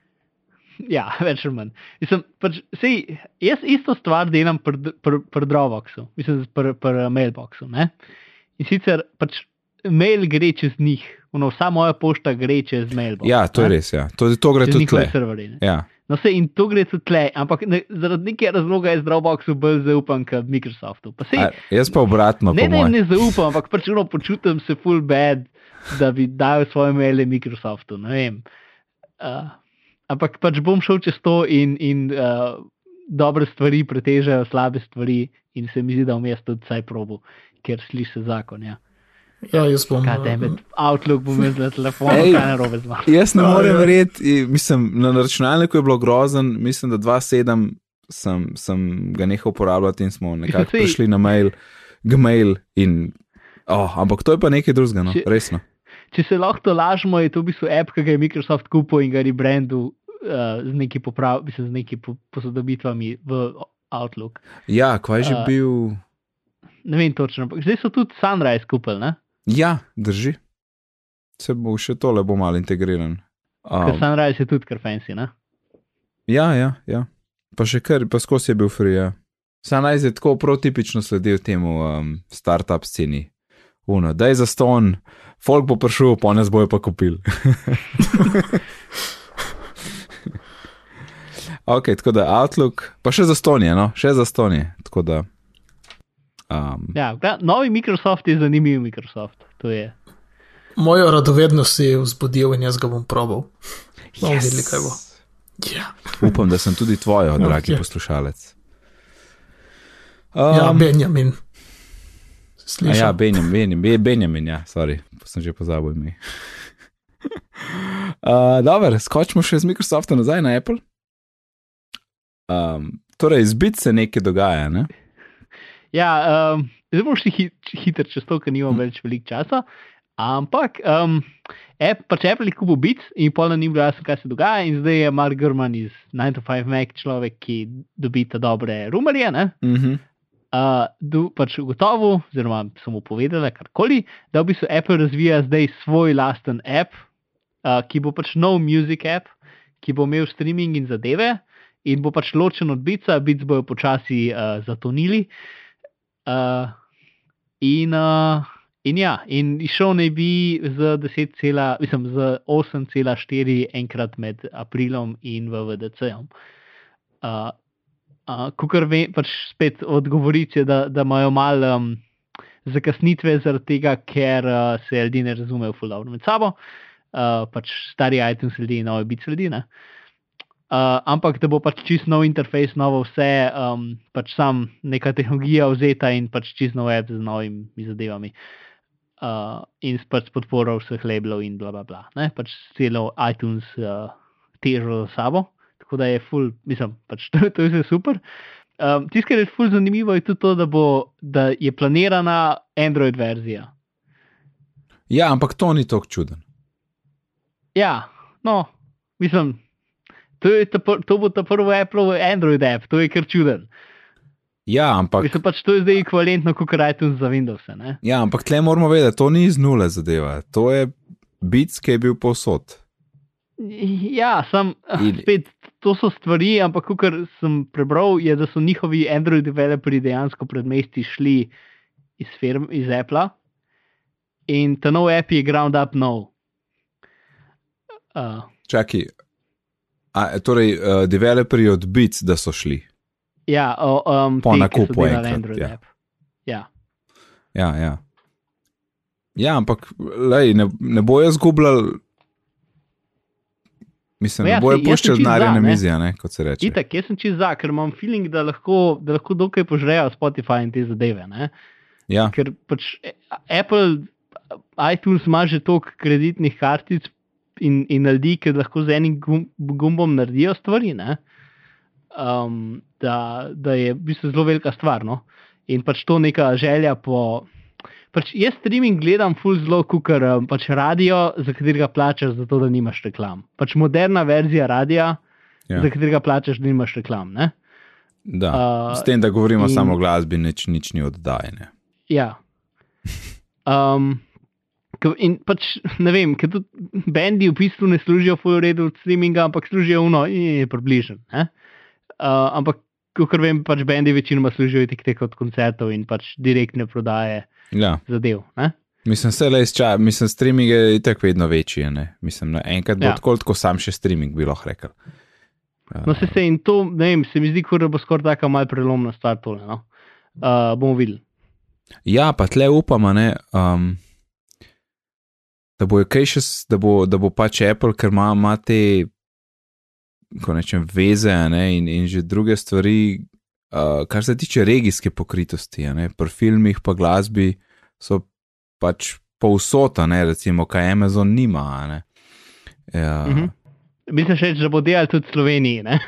Ja, več ali manj. Mislim, pač, sej, jaz isto stvar delam pri pr, pr Dropboxu, mislim, pri pr Mailboxu. Ne? In sicer pač mail gre čez njih, ono, vsa moja pošta gre čez Mailbox. Ja, to je ne? res. Ja. To, to gre Čez tudi tle. serverje. ne. Ja. No, se in to gre tudi tle, ampak ne, zaradi nekega razloga jaz Dropboxu bolj zaupam kot Microsoftu. Pa sej, A, jaz pa obratno, ne, mojem. ne zaupam, ampak pač ono počutim se full bad, da bi dal svoje maile Microsoftu. Ne vem. Uh, ampak pač bom šel čez to in, in uh, dobre stvari pretežajo slabe stvari, in se mi zdi, da vmes tudi vsaj probo, ker sliši se zakon. Ja. Ja, jaz bom. Eh, Outlook bom jaz na telefonu, Ej. kaj narobe z mano. Jaz ne Ja, morem ja. verjeti, i- mislim, na računalniku je bilo grozen, mislim, da 2.7 sem, sem ga nehal uporabljati in smo nekako saj- prišli na mail, gmail in. Oh, ampak to je pa nekaj drugega, no, resno. Če se lahko to lažemo, je to v bistvu app, ki ga je Microsoft kupil in ga rebrandu uh, z neki poprav, mislim, z neki po, posodobitvami v Outlook. Ja, kaj je že A. bil. Ne vem točno, ampak zdaj so tudi Sunrise kupili, ne? Ja, drži. Se bo še tole bo malo integriran. Ker Um, Sunrise je tudi kar fancy, ne? ja, ja, ja. Pa še kar, pa skozi je bil free. Ja. Sanaj je tako prototipično sledil temu um, startup sceni. Uno, da je za ston, folk bo prišel, pa ne zbojo pa kupil. ok, tako da Outlook, pa še za ston je, no, še za ston je. Tako da. Um, Ja, novi Microsoft je zanimiv Microsoft. To je. Mojo radovednost je vzbudil in jaz ga bom probal. Bomo yes. videli, kaj bo. Ja, Upam, da sem tudi tvojo, dragi Ok. poslušalec. ja Um, Benjamin. A Slišal. ja, Benjamin, Benjamin, Be- Benjamin, ja, sorry, sem že pozabil ime. uh, Dobro, skočimo še z Microsofta nazaj na Apple. Um, torej, zbit se nekaj dogaja, ne? Ja, um, zdaj bomo šli hit, hitro čez to, ker nimam več veliko časa. Ampak, um, app, pač Apple je kupil bit in pol na njim bilo jasno, kaj se dogaja. In zdaj je Mark Gurman iz 9 to 5 Mac človek, ki dobi ta dobre rumarje. Ne? Uh -huh. Uh, pač ugotovil, oziroma so mu povedali karkoli, da v bistvu Apple razvija zdaj svoj lasten app, uh, ki bo pač nov music app, ki bo imel streaming in zadeve in bo pač ločen od Bica, Bic bojo počasi uh, zatonili. Uh, in, uh, in ja, in išel naj bi z 10, cela, mislim, z 8,4 enkrat med aprilom in VVDC-jem. Uh, Uh, Kukor vem, pač spet odgovorice, da, da imajo malo um, zakasnitve zaradi tega, ker uh, se ljudje ne razumejo ful dobro med sabo. Uh, pač stari iTunes sledi, nove bit sledi. Uh, ampak da bo pač čist nov interfejs, novo vse, um, pač sam neka tehnologija vzeta in pač čist nov app z novimi zadevami. Uh, in s pač podporo vseh labelov in bla bla bla. Ne? Pač celo iTunes uh, težo za sabo. Tako da je full, mislim, pač to, to je vse super. Um, Tisto, kar je full zanimivo, je tudi to, da, bo, da je planirana Android verzija. Ja, ampak to ni tako čuden. Ja, no, mislim, to, ta, to bo ta prvi Apple Android app, to je kar čuden. Ja, ampak, Mislim, pač to je zdaj ekvivalentno kot iTunes za Windows. Ne? ja, ampak tle moramo vedeti, to ni iz nule zadeva. To je bit, ki je bil povsod. Ja, sam, In- spet, to so stvari, ampak kar sem prebral, je, da so njihovi Android developerji dejansko pred mesti šli iz, firm, iz Apple in ta nov app je ground up nov. Uh, Čakaj, a, torej, uh, developerji od bit, da so šli. ja, o, um, Po nakupu delali enkrat, Android ja. app. Ja. Ja, ja. ja ampak lej, ne, ne bojo zgubljali. Mislim, da ja, bojo puščali za, na mizi, kot se reče. Itak, jaz sem čez za, ker imam feeling, da lahko, da lahko dokaj požrejo Spotify in te zadeve. Ne? Ja, Ker pač Apple, iTunes ima že toliko kreditnih kartic in, in ljudi, ki lahko z enim gum, gumbom naredijo stvari. ne. Um, da, da je v bistvu zelo velika stvar. No? In pač to neka želja po. Pač jaz streaming gledam full zelo, kot um, pač radio, za katerega plačaš, zato da nimaš reklam. Pač moderna verzija radia, Ja. za katerega plačaš, da nimaš reklam. Ne? da. uh, S tem, da govorimo in- samo o glasbi, nič, nič ni oddajene. Ja. Um, in pač ne vem, ker tudi bendi v bistvu ne služijo full redu od streaminga, ampak služijo uno in je približen. ne. Uh, ampak, kot vem, pač bendi večinoma služijo tik tek od koncertov in pač direktne prodaje Ja. zadev. Ne? Mislim, se le izča, mislim, streaming je tako vedno večji. Ne? Mislim, na enkrat bo ja. Tako, tako sam še streaming bi lahko rekel. No, se, se in to, ne vem, se mi zdi, kot da bo skoraj taka mal prelomna stvar tole. No? Uh, bomo videli. Ja, pa tle upamo, ne, um, da bo kaj še, da bo, da bo pač Apple, ker ima, ima te, ko rečem, veze ne, in, in že druge stvari, uh, kar se tiče regijske pokritosti, ne, pri filmih pa glasbi so pač povsota, ne, recimo, kaj Amazon nima. Ne. Ja, uh Mhm. -huh. Mislim še, da bo delal tudi v Sloveniji. Ne?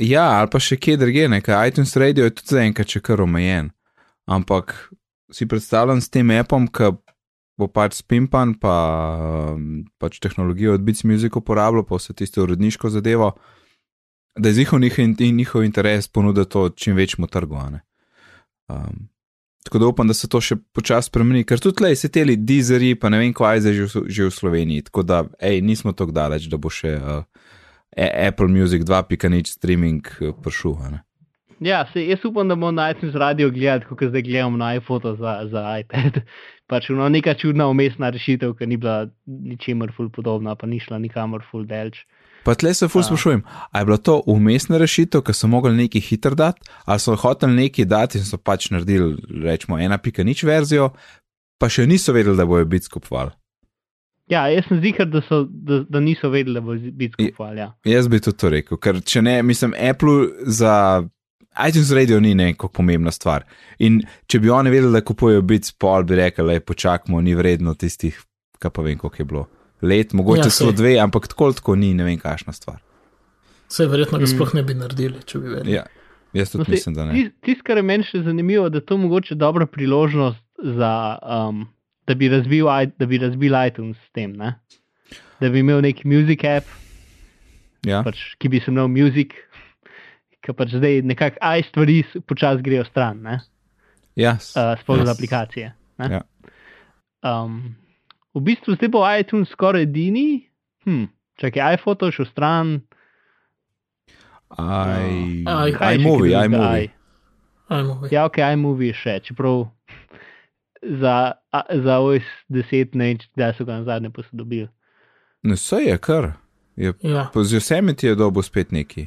Ja, ali pa še kje drugje, nekaj iTunes Radio je tudi zaenkrat še kar omejen. Ampak si predstavljam s tem appom, ki bo pač spimpan, pa pač tehnologijo od Beats Music uporabljal, pa vse tisto uredniško zadevo, da je njihov, in, njihov interes ponuditi to čim večjemu trgu. Um, tako da upam, da se to še počasi spremeni, ker tudi tleh se teli dizeri, pa ne vem, kaj je že, v- že v Sloveniji. Tako da, hej, nismo tako daleč, da bo še. Uh, Apple Music 2.0 streaming eh, prišel. Ja, se, jaz upam, da bomo na iTunes radio gledali, kot zdaj gledamo na iPhone za, za iPad. Pač no, neka čudna umestna rešitev, ki ni bila ničemer ful podobna, pa ni šla nikamor ful delč. Pa tle se ful sprašujem, ali je bila to umestna rešitev, ki so mogli nekaj hitro dati, ali so hoteli nekaj dati in so pač naredili, rečemo, ena pika nič verzijo, pa še niso vedeli, da bojo biti skupovali. Ja, jaz sem zihar, da, so, da, da niso vedeli, da bo biti skupaj. Ja. Jaz bi tudi to rekel, ker če ne, mislim, Apple za iTunes Radio ni neko pomembna stvar. In če bi oni vedeli, da kupujejo bit pol, bi rekli, le počakamo, ni vredno tistih, kaj pa vem, koliko je bilo. Let, mogoče Ja, celo saj. dve, ampak tako ali tako ni, ne vem, kakšna stvar. Vse verjetno ga Mm. sploh ne bi naredili, če bi vedeli. Ja, jaz tudi No, mislim, da ne. Tisto, tis, kar je meni še zanimivo, da je to mogoče dobra priložnost, za, um, da, bi razbil, da bi razbil iTunes s tem. Ne? Da bi imel neki music app, Ja, pač, ki bi se imel music, ki pač zdaj nekako aj stvari počasi grejo stran, ne? ja, uh, sploh ja. za aplikacije. ne. Ja. Um, v bistvu zdaj bo iTunes skoraj edini. Hm, čakaj, iPhoto je šel stran. I, Aj- Kaj je še iMovie, iMovie. Ve. Ja, ok, iMovie še, čeprav za, a, za OS 10 ne vem, kdaj so ga na zadnje posodobili. Ne, vse je kar. Je, Ja, z vsemi ti je dobo spet neki.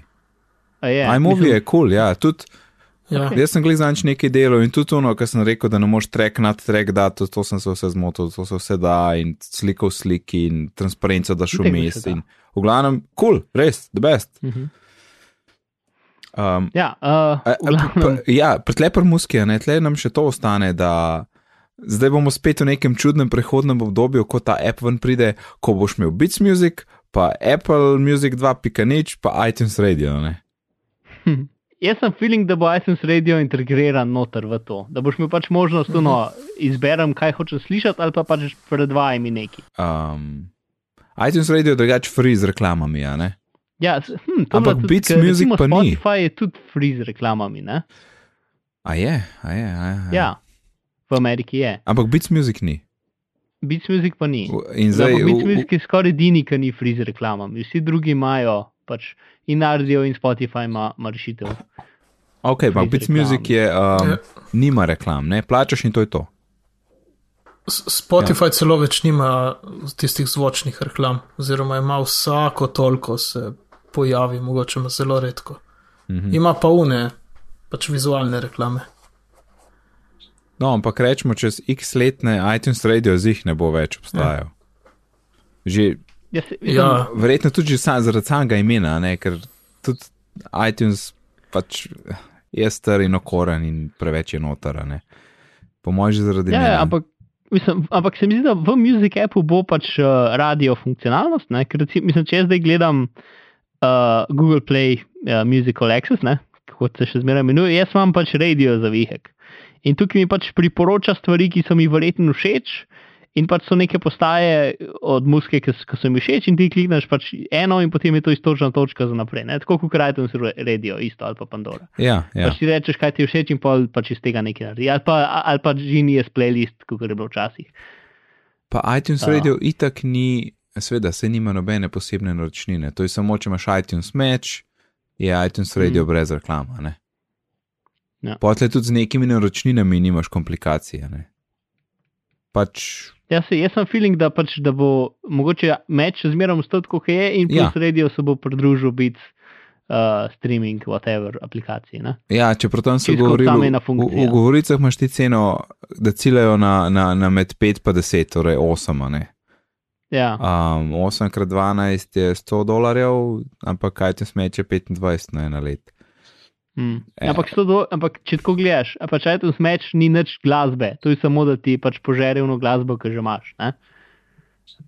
A Je, iMovie je kul, cool, ja. Tudi, ja. Ok. jaz sem gledal zanč nekaj delov in tudi ono, kar sem rekel, da ne moreš track nad track dati, to, to sem se vse zmotil, to se vse da in sliko v sliki in transparenco daš vmes. da. In v glavnem, kul, cool, res, the best. Mhm. Um, Ja, uh, glavnem, Ja, pretlepr muski, a ne, tle nam še to ostane, da zdaj bomo spet v nekem čudnem prehodnem obdobju, ko ta app ven pride, ko boš imel Beats Music, pa Apple Music 2.0, pa iTunes Radio. Ne? hm, jaz sem feeling, da bo iTunes Radio integriran noter v to. Da boš imel pač možnost, no, izberem, kaj hočem slišati, ali pa pač predvajaj mi neki. Um, iTunes Radio je drugače free z reklamami, a ne? Ja, hm, Ampak tudi, Beats ker Music pa ni. Spotify je tudi free z reklamami, ne? A je, a je, a je. a je. Ja, v Ameriki je. Ampak Beats Music ni. Beats Music pa ni. In Zdaj, Beats Music je skoraj edini, ki ni free z reklamami. Vsi drugi imajo, pač in Nardio in Spotify ima, ima rešitev. ok, ampak Beats Music je, um, Ja. nima reklam, ne, plačaš in to je to. Spotify ja. celo več nima tistih zvočnih reklam, oziroma ima vsako toliko se pojavi, mogoče ima zelo redko. Mhm. Ima pa une, pač vizualne reklame. No, ampak rečemo, čez x letne iTunes Radio zih ne bo več obstajal. Že Jaz, mislim, Ja, Verjetno tudi sam, zaradi samega imena, ne? ker tudi iTunes pač je star in okoren in preveč je ne. Po mojem, že zaradi Ja, imena. ja, ampak, mislim, ampak se mi zdi, da v Music appu bo pač uh, radio funkcionalnost. Ne? Ker mislim, če jaz zdaj gledam uh, Google Play uh, Musical Access, ne? kot se še zmeraj imenuje, jaz imam pač radio za vihek. In tukaj mi pač priporoča stvari, ki so mi verjetno všeč. In pač so neke postaje od muske, ki, ki so mi všeč, in ti klikneš pač eno, in potem je to istočna točka za naprej. Ne? Tako kot iTunes Radio, isto ali pa Pandora. Ja, Ja. Pač ti rečeš, kaj ti je všeč, in pol pač iz tega nekaj naredi. Ali pa, ali pa Genius playlist, kot je bilo včasih. Pa iTunes Ja. Radio itak ni, seveda, se nima nobene posebne naročnine. To je samo, če imaš iTunes Match, je iTunes Radio mm. brez reklama. ne. Ja. Potle tudi z nekimi naročninami nimaš komplikacije. Ne. Pač, Jaz, se, jaz sem feeling, da, pač, da bo mogoče meč zmeraj ostal tako, kot je, in plus Ja. ja. radio se bo pridružil biti uh, streaming, whatever, aplikaciji. Ne? ja, čeprav tam so Čisto govorili, tam ena v, v, govoricah imaš ti ceno, da ciljajo na, na, na med 5 in 10, torej 8. a Ne. Ja. Um, 8 krat 12 je 100 dolarjev, ampak kaj ti smeče 25 na, na let. Mm. Ja. Ampak, sto do, ampak če tako gledaš, a pač iTunes meč ni nič glasbe, to je samo, da ti pač požere eno glasbo, ki že imaš. Ne?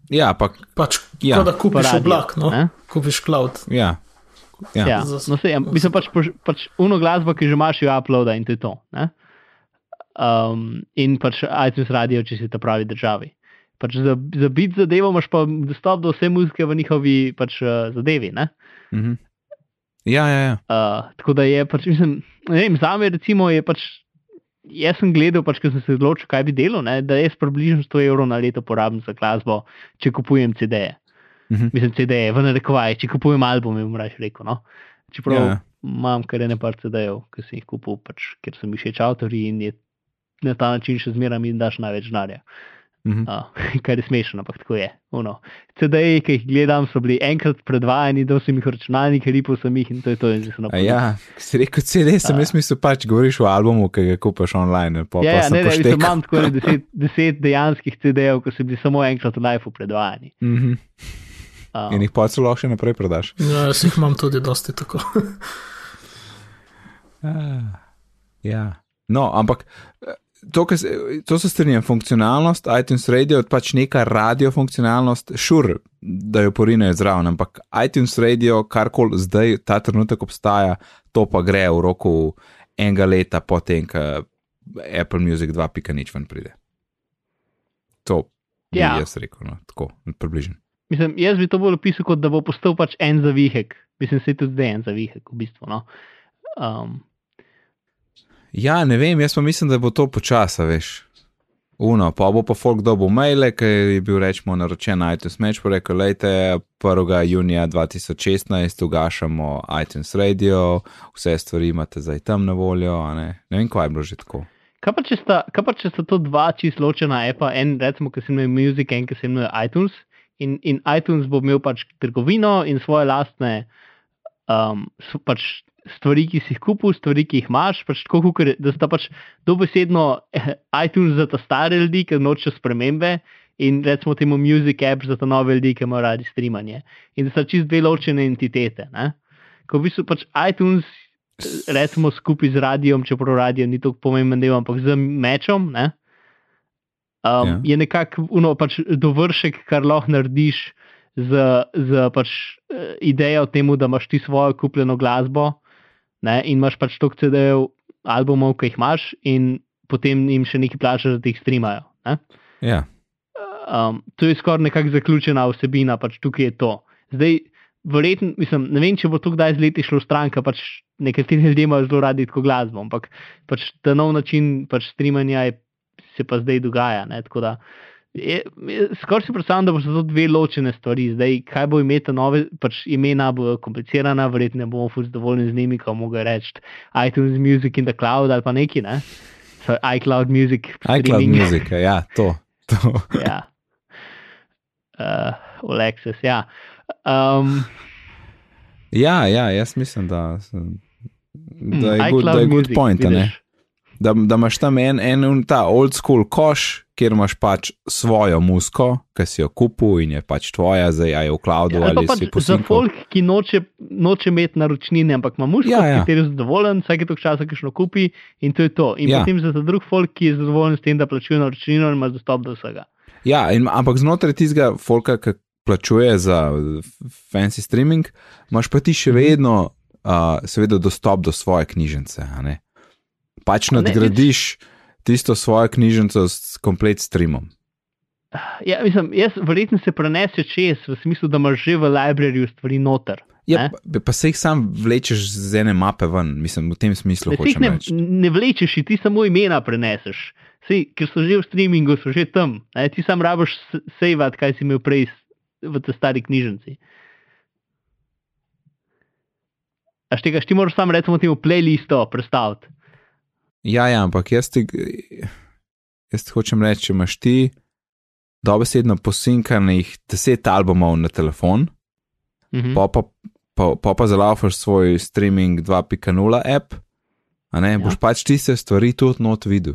Ja, ampak pač Ja. ja, da Pa kupiš radio, oblak, no? ne? kupiš cloud. ja. Ja. Ja, no, sej, mislim pač, pož- pač uno glasbo, ki že imaš, jo uploada in to je to. Ne? Um, in pač iTunes radio, če si ta pravi državi. Pač za, za bit zadevo imaš pa dostop do vse muzike v njihovi pač, uh, zadevi. Ne? Mhm. Ja, ja, ja. Uh, tako da je pač, mislim, ne vem, za me recimo je pač. Jaz sem gledal, pač, ko sem se odločil, kaj bi delal, ne, da jaz približno 100 evrov na leto porabim za glasbo, če kupujem CD-je. Mhm. Mislim, CD-je, v narekovaj, če kupujem albume, bom raje rekel. No? Čeprav Ja. ja. imam kar ene par CD-jev, ki sem jih kupil, pač, ker so mi všeč avtori in je na ta način še zmeraj mi daš največ denarja. Mhm. Uh, kar je smešno, ampak tako je. Uno. CD-ji, ki jih gledam, so bili enkrat predvajani, da sem jih v računalnik, ripal sem jih in to je to. Ja, si rekel, CD, sem jaz mislil, pač govoriš o albumu, ki ga kupaš online. Pa, Ja, pa ja, ne, ne, imam tako ne deset, deset dejanskih CD-jev, ki so bili samo enkrat v live predvajani. Mhm. Uh, In jih pa celo lahko še naprej prodaš. Ja, jaz jih imam tudi dosti tako. Ah, ja. No, ampak to, kar se- to se strinjam, funkcionalnost iTunes Radio je pač neka radio funkcionalnost, šur, da jo porinejo zraven, ampak iTunes Radio, karkoli zdaj ta trenutek obstaja, to pa gre v roku enega leta potem, ko Apple Music 2.0 ven pride. To bi Ja. jaz rekel, no, tako, približno. Mislim, jaz bi to bolj opisal kot da bo postal pač en zavihek. Mislim, se tudi zdaj en zavihek, v bistvu. No. Um, Ja, ne vem, jaz pa mislim, da bo to počasa, veš. Uno, pa bo pa folk dobil maile, ki je bil rečemo naročen na iTunes Match, pa rekel, lejte, 1. junija 2016 ugašamo iTunes Radio, vse stvari imate zdaj tam na voljo, ne, ne vem, kaj je bilo že tako. kaj, pa, sta, kaj pa če sta to dva čisto ločena apa, en recimo, ki se imenuje Music, en ki se imenuje iTunes. In, in iTunes bo imel pač trgovino in svoje lastne um, pač stvari, ki si jih kupil, stvari, ki jih imaš. Pač tako, kakor je- da sta pač dobesedno eh, iTunes za ta stare ljudi, ki nočejo spremembe. In recimo temu Music App za te nove ljudi, ki imajo radi streamanje. In da sta čist dve ločene entitete. Ne? Ko v bistvu pač iTunes, recimo skupaj z radijem, čeprav radio ni tako pomemben del, ampak z mečom, ne? Um, Ja. Je nekako uno, pač dovršek, kar lahko narediš z, z pač, eh, idejo temu, da imaš ti svojo kupljeno glasbo ne? in imaš pač toliko CD-jev, albumov, ki jih imaš, in potem jim še nekaj plačaš, da jih streamajo. Ne? Ja, um, to je skoraj nekako zaključena vsebina, pač tukaj je to. Zdaj, verjetno, mislim, ne vem, če bo to kdaj z leti šlo stran, ker pač nekateri ljudje imajo zelo radi tako glasbo, ampak pač ta nov način pač streamanja je, se pa zdaj dogaja. Ne, tako da je, skoraj si predstavljam, da bo to dve ločene stvari. Zdaj, kaj bo imeti nove, pač imena bo komplicirana, verjetno ne bomo fuz dovoljni z njimi, ko mogo reči iTunes Music in the Cloud ali pa neki, ne. So iCloud Music. iCloud streaming. Music, ja, to. to. ja. Uh, Alexis, ja. Um, Ja, ja, jaz mislim, da, da je mm, good, da je iCloud good point, da, da imaš tam en, en ta old school koš, kjer imaš pač svojo musko, ki si jo kupil in je pač tvoja, zdaj je v cloudu Ja, ali ali pa si pač za folk, ki noče, noče imeti naročnine, ampak ima muško, Ja, ja, kateri je zadovoljen, vsake toliko časa kišno kupi in to je to. In Ja. potem za drug folk, ki je zadovoljen s tem, da plačuje naročnino in ima dostop do vsega. Ja, in, ampak znotraj tistega folka, ki plačuje za fancy streaming, imaš pa ti še Mhm. vedno, uh, seveda, dostop do svoje knjižnice. ne. Pač ne, nadgradiš tisto svojo knjižnico s komplet streamom. Ja, mislim, jaz verjetno se prenese čez, v smislu, da imaš že v libraryju stvari noter. Ja, pa, pa se jih sam vlečeš z ene mape ven, mislim, v tem smislu Ne, reči. ne vlečeš, ti samo imena preneseš. Sej, ker so že v streamingu, so že tam. Ne? Ti sam rabiš sejvat, kaj si imel prej v tej stari knjižnici. A štega, ti moraš sam recimo temu playlisto predstaviti. Ja, ja, ampak jaz ti, jaz ti hočem reči, če imaš ti dobesedno posinkanih deset albumov na telefon, Mhm. pa pa, pa, pa, pa zalaufaš svoj streaming 2.0 app, a ne, ja. Boš pač tiste stvari tudi not videl.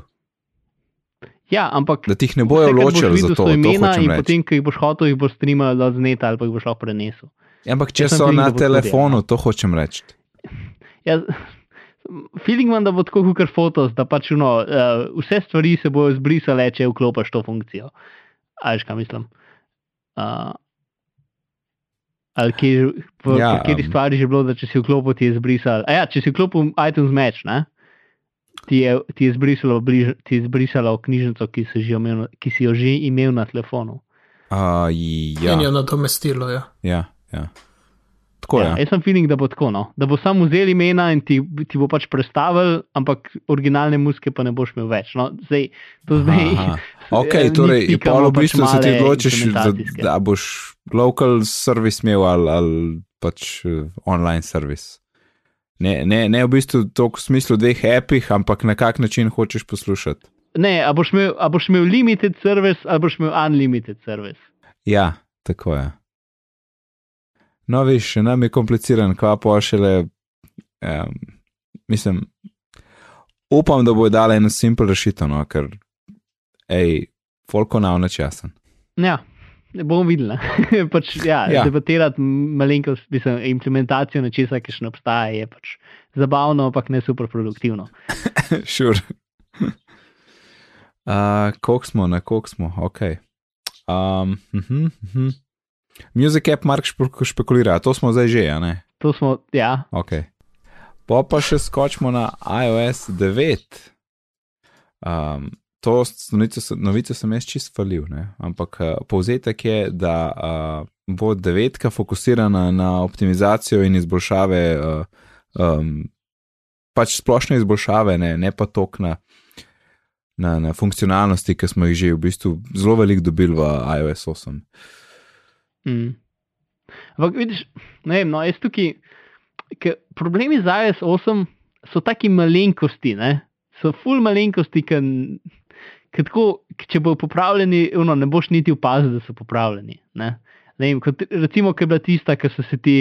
Ja, ampak Da ti jih ne bojo ločili za to, to imena hočem in reči. potem, ko jih boš hotel, jih boš streamal od zneta ali pa jih boš lahko prenesel. Ja, Ampak če Jaz so na telefonu, to hočem reči. Ja, feeling imam, da bo tako kot fotos, da pač no, uh, vse stvari se bojo zbrisale, če vklopiš to funkcijo. Ajš, kaj mislim. Uh, ali kje, v Ja, kateri um. stvari že bilo, da če si vklopil, ti je zbrisal. A ja, če si vklopil iTunes Match, ne? Ti je, ti je zbrisalo, bliž, ti je zbrisalo knjižnico, ki si, že imel, ki si jo že imel na telefonu. Uh, Ja. In je nadomestilo. Ja. ja, ja. Tako Ja, je. jaz sem feeling, da bo tako, no? da bo samo vzel imena in ti, ti bo pač predstavil, ampak originalne muske pa ne boš imel več. No? Zdaj, to zdaj. Aha. Ok, eh, torej, niti pol v pač bistvu se ti odločiš, da, da boš local service imel ali, ali pač eh, online service. Ne, ne, ne v bistvu to v smislu dveh appih, ampak na kak način hočeš poslušati. Ne, a boš, imel, a boš imel limited service ali boš imel unlimited service. Ja, tako je. No, veš, še nam je kompliciran, kva pa šele. Um, mislim, upam, da bo dala eno simpel rešitev, no, ker, hej, folko nav načasen. Ja, bomo videli. ne. pač, ja, Ja. Debatirati malenkost, mislim, implementacijo nečesa, ki še ne obstaja, je pač zabavno, ampak ne super produktivno. Šur. Uh, Kok smo, na kok smo, ok. Um, uh -huh, uh -huh. Music app Mark špe- špekulira, to smo zdaj že, ne? To smo, ja, Ok. Pa pa še skočimo na iOS 9. Um, to s- novico, novico sem jaz čist falil, ne? ampak uh, povzetek je, da uh, bo devetka fokusirana na optimizacijo in izboljšave, uh, um, pač splošne izboljšave, ne, ne pa tok na, na, na funkcionalnosti, ki smo jih že v bistvu zelo veliko dobili v iOS 8. Mm. Ampak vidiš, ne vem, no, jaz tukaj, problemi z iOS 8 so taki malenkosti, ne? so full malenkosti, ki tako, če bodo popravljeni, ono, ne boš niti opazil, da so popravljeni. Ne? Ne vem, kot, recimo, ki je bila tista, ki so se ti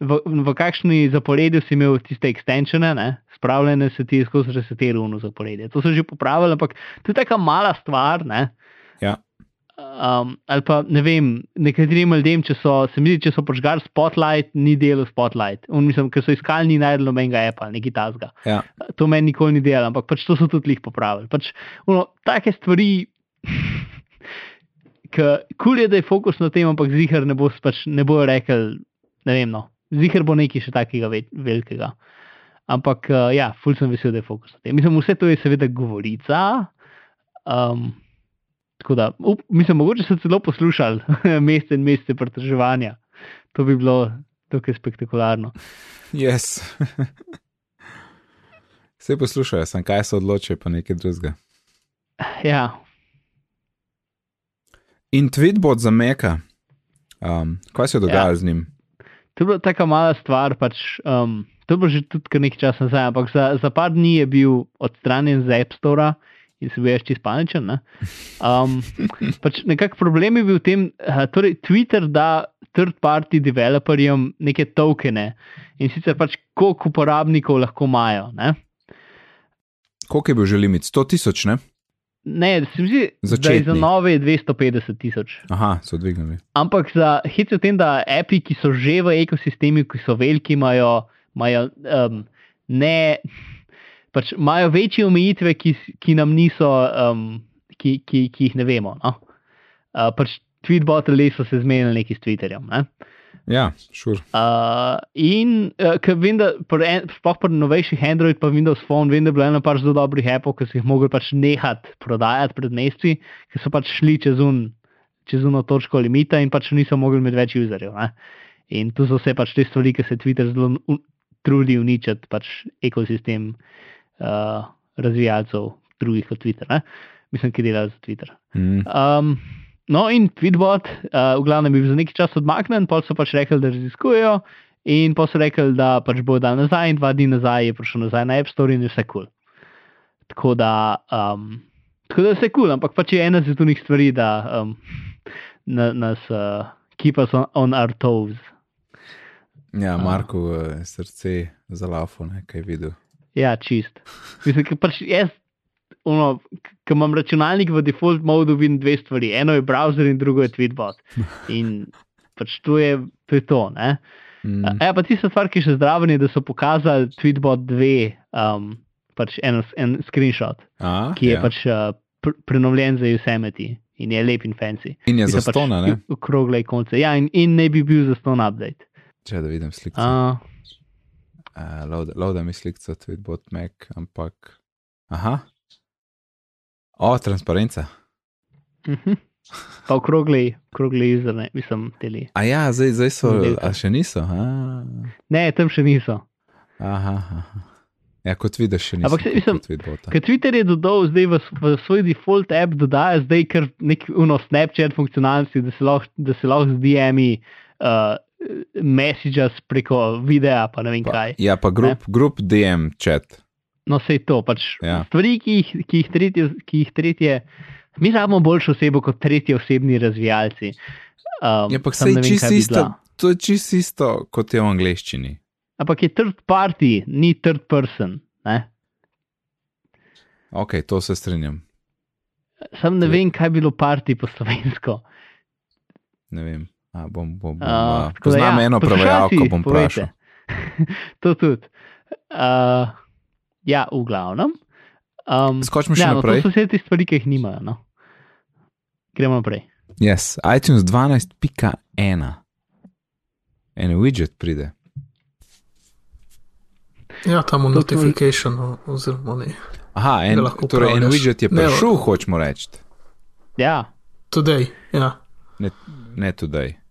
v, v kakšni zaporedju si imel tiste extensione, ne? spravljene se ti skozi resetirano zaporedje. To so že popravili, ampak to je taka mala stvar. Ne? Ja. Um, ali pa ne vem, nekaterim ljudem, če so, se mi zdi, če so požgali spotlight, ni delo spotlight. Un, mislim, ker so iskali, ni najdel nobenega Apple, neki tasga. Ja. To meni nikoli ni delo, ampak pač to so tudi lih popravili. Pač, ono, take stvari, ki kul je, da je fokus na tem, ampak zihar ne bo pač ne bojo rekel, ne vem, no, zihar bo nekaj še takega ve, velikega. Ampak uh, ja, ful sem vesel, da je fokus na tem. Mislim, vse to je seveda govorica. Um, tako da, up, mislim, mogoče so celo poslušali mesece in mesece pretrževanja. To bi bilo tukaj spektakularno. Yes. Vse poslušajo, sem kaj se odločijo, pa nekaj drugega. Ja, In tweetbot za Meka, um, kaj se je dogajalo ja. z njim? To je bila taka mala stvar, pač, um, to je bilo že tudi nekaj časa nazaj, ampak za, za par dni je bil odstranjen z App Store in se bil čist paničen. Ne? Um, pač nekak problem je bil v tem, uh, torej Twitter da third-party developerjem neke tokene in sicer pač koliko uporabnikov lahko imajo. Ne? Koliko je bil že limit? 100 tisoč, ne? Ne, se mi zdi, da je za nove 250 tisoč. Aha, so dvignili. Ampak za hit je v tem, da api, ki so že v ekosistemu, ki so veliki, imajo, imajo, um, ne, pač imajo večje omejitve, ki, ki nam niso, um, ki, ki, ki jih ne vemo. No? Uh, pač tweetbotli so se zmenili neki s Twitterjem. Ne? Ja, šur. Uh, in uh, ker vem, da sploh pri novejših Android pa Windows Phone, vem, da je bilo eno par zelo dobrih appov, ki so jih mogli pač nehati prodajati pred meseci, ker so pač šli čez un. Čez eno točko limita, in pač niso mogli imeti več userjev. Ne? In tu so vse pač te stvari, ki se Twitter zelo un, trudi uničiti, pač ekosistem uh, razvijalcev drugih kot Twitter. Ne? Mislim, ki delajo za Twitter. Mm. Um, no, in Tweetbot, uh, v glavnem, je bil za nekaj časa odmaknjen, pa so pač rekli, da raziskujejo, in pa so rekli, da pač bo dal nazaj, in dva dni nazaj je prišel nazaj na App Store in je vse kul. Cool. Tako da, um, tako da je vse kul, cool, ampak pač je ena iz tunih stvari, da um, na, nas uh, keep us on, on our toes. Ja, Marko uh, srce za lafo, nekaj je videl. Ja, čist. Mislim, ker pač jaz, ono, ki imam računalnik v default modu, vidim dve stvari. Eno je browser in drugo je tweetbot. In pač to je to. Je to ne? Mm. Ja, pa tista stvar, ki je še zdraven, je, da so pokazali tweetbot 2, um, pač en, en screenshot, A, ki je ja. pač uh, pr prenovljen za Yosemite in je lep in fancy. In je Mislim, za stona, ne? Okrogle konce. Ja, in, in ne bi bil za ston update. Če da vidim sliko. Uh, Uh, Lauda mi sliko, tweetbot Mac, ampak. Aha. O, transparenca. uh -huh. Pa okrogli, okrogli userne, mislim, teli. A ja, zdaj, zdaj so, a še niso. A, Ne, tam še niso. aha, aha. Ja, kot vidiš, še niso. Ampak mislim. Ker Twitter je dodal zdaj v, v svoj default app, dodaja zdaj kar nek uno Snapchat funkcionalnosti, da se lahko, da se lahko z DM-i uh, messages preko videa, pa ne vem Pa, kaj. ja, pa grup, grup DM chat. No, sej to, pač Ja. stvari, ki jih, ki jih tretje, ki jih tretje, mi rabimo boljšo osebo kot tretje osebni razvijalci. Um, Ja, ampak sej ne vem, bi isto, to je čisto isto, kot je v angleščini. Ampak je third party, ni third person. Ne? Ok, to se strinjam. Sam ne To- vem, kaj bi bilo party po slovensko. Ne vem. A, bom, bom, bom, Uh, uh, poznam ja, eno prevajalko, bom povejte. vprašal. to tudi. Uh, ja, v glavnem. Um, Skočimo še ja, no, naprej. to so vse te stvari, ki jih nimajo. No. Gremo naprej. Yes, iTunes 12.1. En widget pride. Ja, tam to- notification, oziroma ne. Aha, en, torej en widget je Ne, prišel, hočemo reči. Ja, Today, ja. Ne, ne today.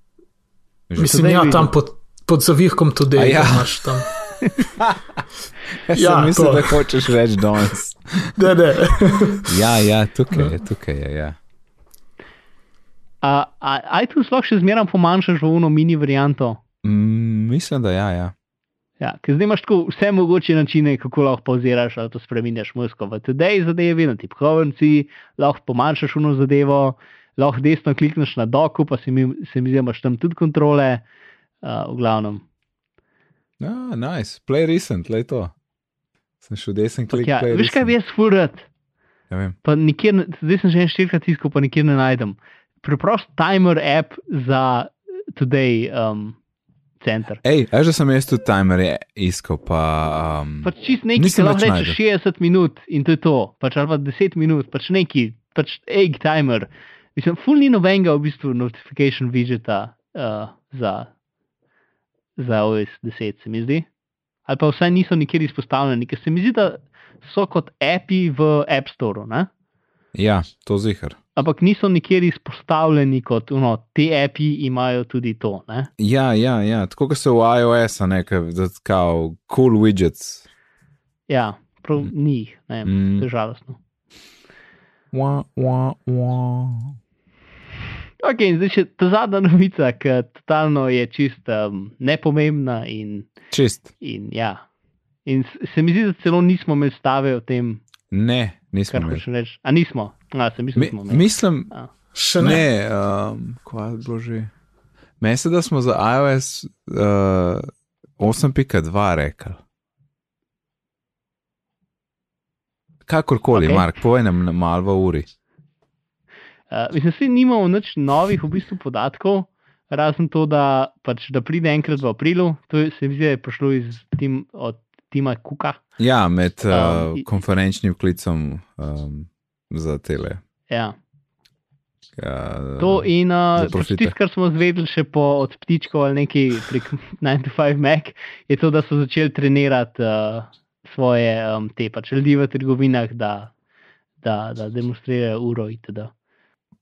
Že Mislim, ja, vidim. tam pod, pod zavihkom A ja. ja. imaš tam. Jaz Ja, sem mislil, to. da hočeš reči danes. Ne, ne. Ja, ja, tukaj je, tukaj je. Ja. a, a iTunes lahko še zmeraj pomanjšaš v uno mini varianto. Mm, mislim, da ja. ja. Ja, ker zdaj imaš tako vse mogoče načine, kako lahko pauziraš ali pa spremenjaš musko. V tedej zadevi, na tipkovnici, lahko pomanjšaš uno zadevo, lahko desno klikneš na doku, pa se mi, se mi zdi, imaš tam tudi kontrole, uh, v glavnem. Ah, nice, play recent, le to. Sem šel desen klik. Ja, veš kaj bi recent. jaz furat? Ja, vem. Pa nikjer, zdaj sem že štirikrat iskal, pa nikjer ne najdem. Preprost timer app za today um, center. Ej, veš, da sem jaz tudi timerje iskal, pa. Um, Pač čist Nisem ki lahko rečeš 60 minut in to je to, pač ali pa 10 minut, pač neki, pač egg timer. Mislim, full ni nobenega v bistvu notification widgeta uh, za, za OS 10, se mi zdi. Ali pa vsaj niso nikjer izpostavljeni, ker se mi zdi, da so kot api v App Store, ne? ja, to zihar. ampak niso nikjer izpostavljeni kot uno, te api imajo tudi to. Ne? Ja, ja, ja, tako kot so v iOS, nekaj, da kao cool widgets. Ja, prav ni jih, ne, Mm. mm. to je žalostno. Wa, wa, wa. Ok, in zdaj še ta zadnja novica, ki totalno je čist um, nepomembna in, Čist. in ja. In se mi zdi, da celo nismo imeli stave o tem, Ne, nismo kar hočem reči. A nismo? A, se mislim, Mi, da smo imeli. mislim, A. Še ne. ne, um, kva je bilo že. Se, da smo za iOS uh, 8.2 rekli. Kakorkoli, Ok. okay. Mark, povej nam na malo v uri. Uh, mislim, da nimamo nič novih v bistvu podatkov, razen to, da, pač, da pride enkrat v aprilu. To je, se mi zdi, da je prišlo iz tim, od Tima Kuka. Ja, med uh, Um, i- konferenčnim klicom um, za tele. Ja. Uh, To in uh, pač tisto, kar smo zvedeli še po, od ptičkov ali nekaj prek 9 to 5 Mac, je to, da so začeli trenirati uh, svoje um, te pač ljudi v trgovinah, da, da, da demonstrirajo uro itd.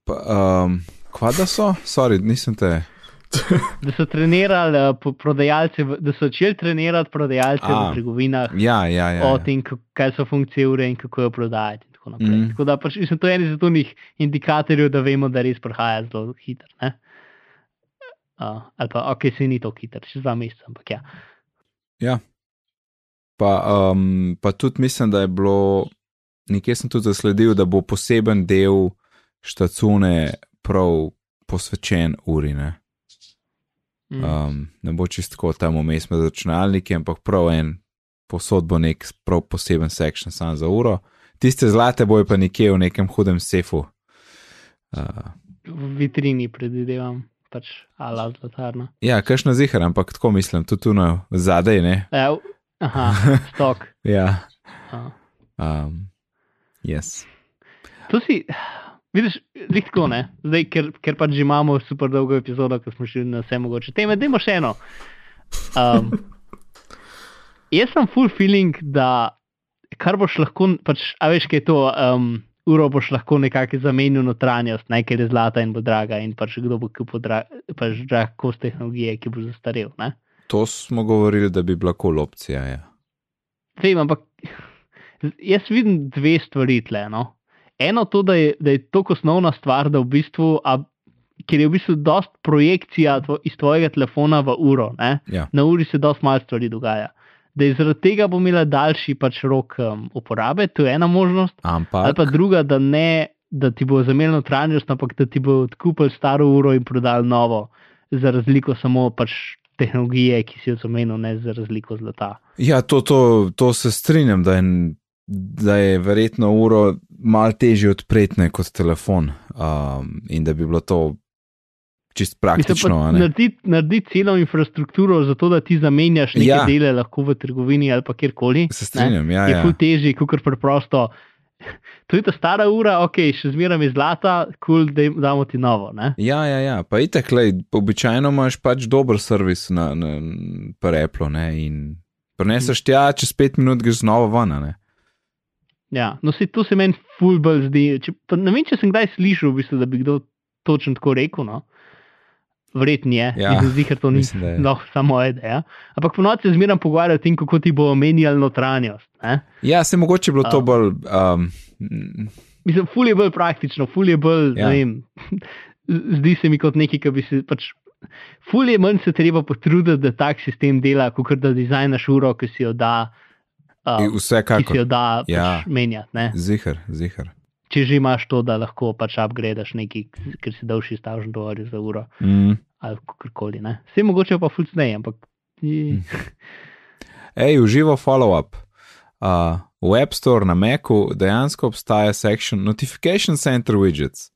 Um, kva da so? Sorry, nisem te. Da so trenirali uh, po- prodajalce, da so začeli trenirati prodajalce A. v trgovinah Ja, ja, ja. o ja. tem, kaj so funkcije ure in kako jo prodajati. Tako, naprej. Mhm. tako da pač, mislim, to je en izmed tih indikatorjev, da vemo, da res prihaja zelo hitro. ne. Uh, ali pa, ok, se ni to hitro, čez dva meseca, ampak ja. ja. Pa, um, pa tudi mislim, da je bilo, nekje sem tudi zasledil, da bo poseben del štacune prav posvečen uri. Ne, Mm. um, ne bo čistko tam vmes med računalniki, ampak prav en posod bo nek prav poseben sektion sam za uro. Tiste zlate bojo pa nekje v nekem hudem sefu. Uh, V vitrini predvidevam, pač ala zlatarna. ja, kakšno zihar, ampak tako mislim, tudi tu na zadej, ne. E, aha, stok. Ja, um, yes. To si, vidiš, tako ne, zdaj, ker, ker pač že imamo super dolgo epizodo, ko smo šli na vse mogoče teme, dajmo še eno. Um, jaz sem full feeling, da kar boš lahko, pač, a veš, kaj je to, um, uro boš lahko nekako zamenil notranjost, ne, ker je zlata in bo draga in pač kdo bo kupil dra, pač drag kos tehnologije, ki bo zastarel, ne. To smo govorili, da bi bila kul opcija. Ja. Vem, ampak jaz vidim dve stvari tle. No. Eno to, da je, da je to osnovna stvar, da v bistvu, a, ker je v bistvu dost projekcija tvo, iz tvojega telefona v uro, ne. Ja. na uri se dost malo stvari dogaja. Da je zaradi tega bo imela daljši pač rok um, uporabe, to je ena možnost, ali Ampak, pa druga, da ne, da ti bo zamenjal notranjost, ampak da ti bo odkupil staro uro in prodal novo, za razliko samo pač tehnologije, ki si jo zamenil, ne za razliko zlata. ja, to, to, to se strinjam, da je, da je verjetno uro malo težje odpreti ne, kot telefon um, in da bi bilo to čist praktično. ne. Narediti naredi celo infrastrukturo, zato da ti zamenjaš neke Ja. ja. dele, lahko v trgovini ali pa kjerkoli. Se strinjam, ja, Je ja. ful težji, kot preprosto. To je ta stara ura, ok, še zmeraj je zlata, kul, cool, da damo ti novo. Ne? Ja, ja, ja. pa itek, lej, običajno imaš pač dober servis na, na preplo ne, in preneseš tja, čez pet minut greš znova ven. Ja, no, se to se meni ful bolj zdi. Če, ne vem, če sem kdaj slišal, v bistvu, da bi kdo točno tako rekel. No. Verjetno je, Ja, se, to ni mislim, je. no, samo ideja. Ampak ponovadi se zmeraj pogovarjajo o tem, kako ti bo omenjal notranjost. Ne? Ja, se mogoče bilo to A. bolj. Um, Mislim, ful je bolj praktično, ful je bolj, ja. ne vem, zdi se mi kot nekaj, ki bi se pač. Ful je manj se treba potruditi, da tak sistem dela, kot da dizajnaš uro, ki si jo da, uh, ki si jo Vsekakor, da pač Ja. menjati. Ne? zihar, zihar. Če že imaš to, da lahko pač upgradaš nekaj, ker si dal 6000 dolarjev za uro Mm. ali kakorkoli. Vse mogoče pa ful cnej, ampak. i- Ej, uživo follow-up. Uh, v App Store na Macu dejansko obstaja section Notification Center widgets.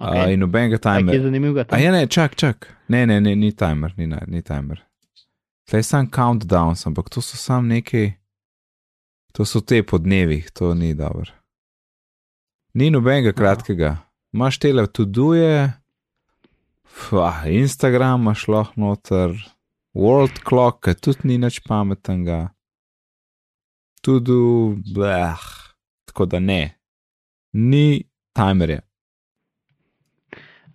Okay. Uh, in nobenega Kaj je timerja. zanimivo? A je ne, čak, čak. Ne, ne, ne, ni timer, ni, ni timer. Tle je sam countdown, ampak to so sam neki. To so te po dnevih, to ni dobro. Ni nobenega kratkega. Imaš tele tuduje, Fua, Instagram imaš lahko noter, World Clock, ki tudi ni nič pametnega. Tudi, bleh, tako da ne. Ni timerja.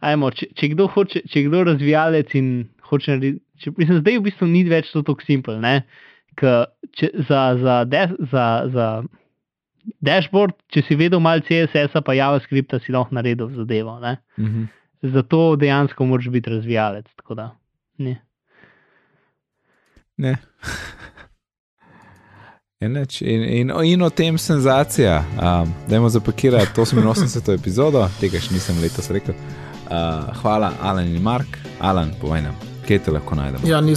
Ajmo, če, če, kdo hoče, če kdo razvijalec in hoče narediti, če, mislim, zdaj v bistvu ni več to tako simpel. ne, Ker če- Za, za, de- za, za dashboard, če si vedel malo CSS-a, pa JavaScripta, si lahko naredil zadevo. Ne? Mhm. Zato dejansko moraš biti razvijalec. tako Da, ne. Ne. Je nič. In, in, in o tem senzacija. Um, dajmo zapakirati 88. epizodo, tega še nisem letos rekel. Uh, hvala, Alan in Mark. Alan, povej nam, kje te lahko najdemo. Ja, ni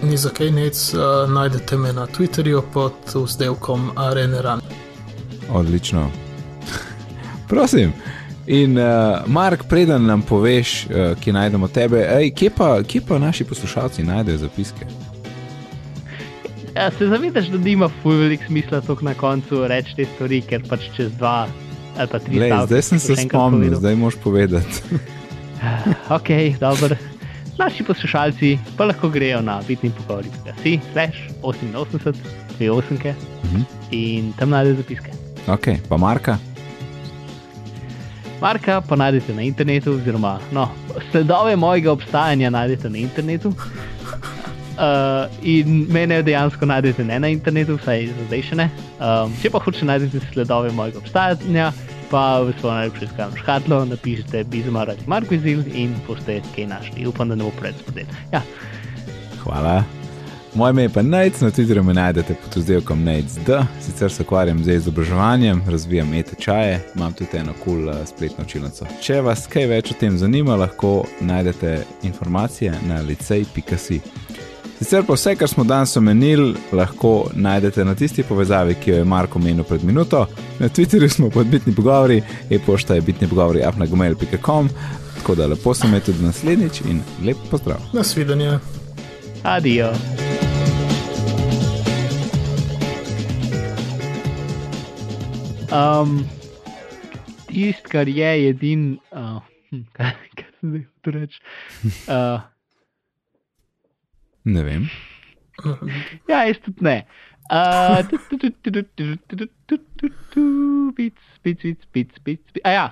za, ni za kaj nec, uh, najdete me na Twitterju pod vzdevkom Areneran. Odlično. Prosim. In uh, Mark, preden nam poveš, uh, kje najdemo tebe, ej, kje, pa, kje pa naši poslušalci najdejo zapiske? Ja, se zavedaš, da nima fuj velik smisla to na koncu reči te stvari, ker pač čez dva ali pa tri stavke. zdaj sem se spomnil, zdaj moš povedati. ok, dobro. Naši poslušalci pa lahko grejo na bitni pogovori.si, slash 88, 28 Mhm. in tam najdejo zapiske. ok, pa Marka. Marka pa najdete na internetu, oziroma no, sledove mojega obstajanja najdete na internetu. Uh, in mene dejansko najdete ne na internetu, vsaj za zdaj še ne. Um, če pa hočete najti sledove mojega obstajanja, pa v najljubšo iskalno škatlo napišite Bizmar ali Markvizil in boste kaj našli. Upam, da ne bo preveč spodel. Ja, Hvala. Moje ime je pa Nec, na Twitterju me najdete pod oddelkom NECD, sicer se ukvarjam z izobraževanjem, razvijam e-tečaje, imam tudi eno kul cool, uh, spletno učilnico. Če vas kaj več o tem zanima, lahko najdete informacije na licej.si. Sicer pa vse, kar smo danes omenili, lahko najdete na tisti povezavi, ki jo je Marko omenil pred minuto. Na Twitterju smo pod bitni pogovori, e-pošta je bitni pogovori apnagmail.com, tako da lepo se me tudi naslednjič in lep pozdrav. Nasvidenje. adijo. Um, Tisto, kar je edin, uh, hm, kaj, kaj se zdaj reči. Uh, Ne vem. Ja, jaz tudi ne. Pic, pic, pic, pic, pic. A ja,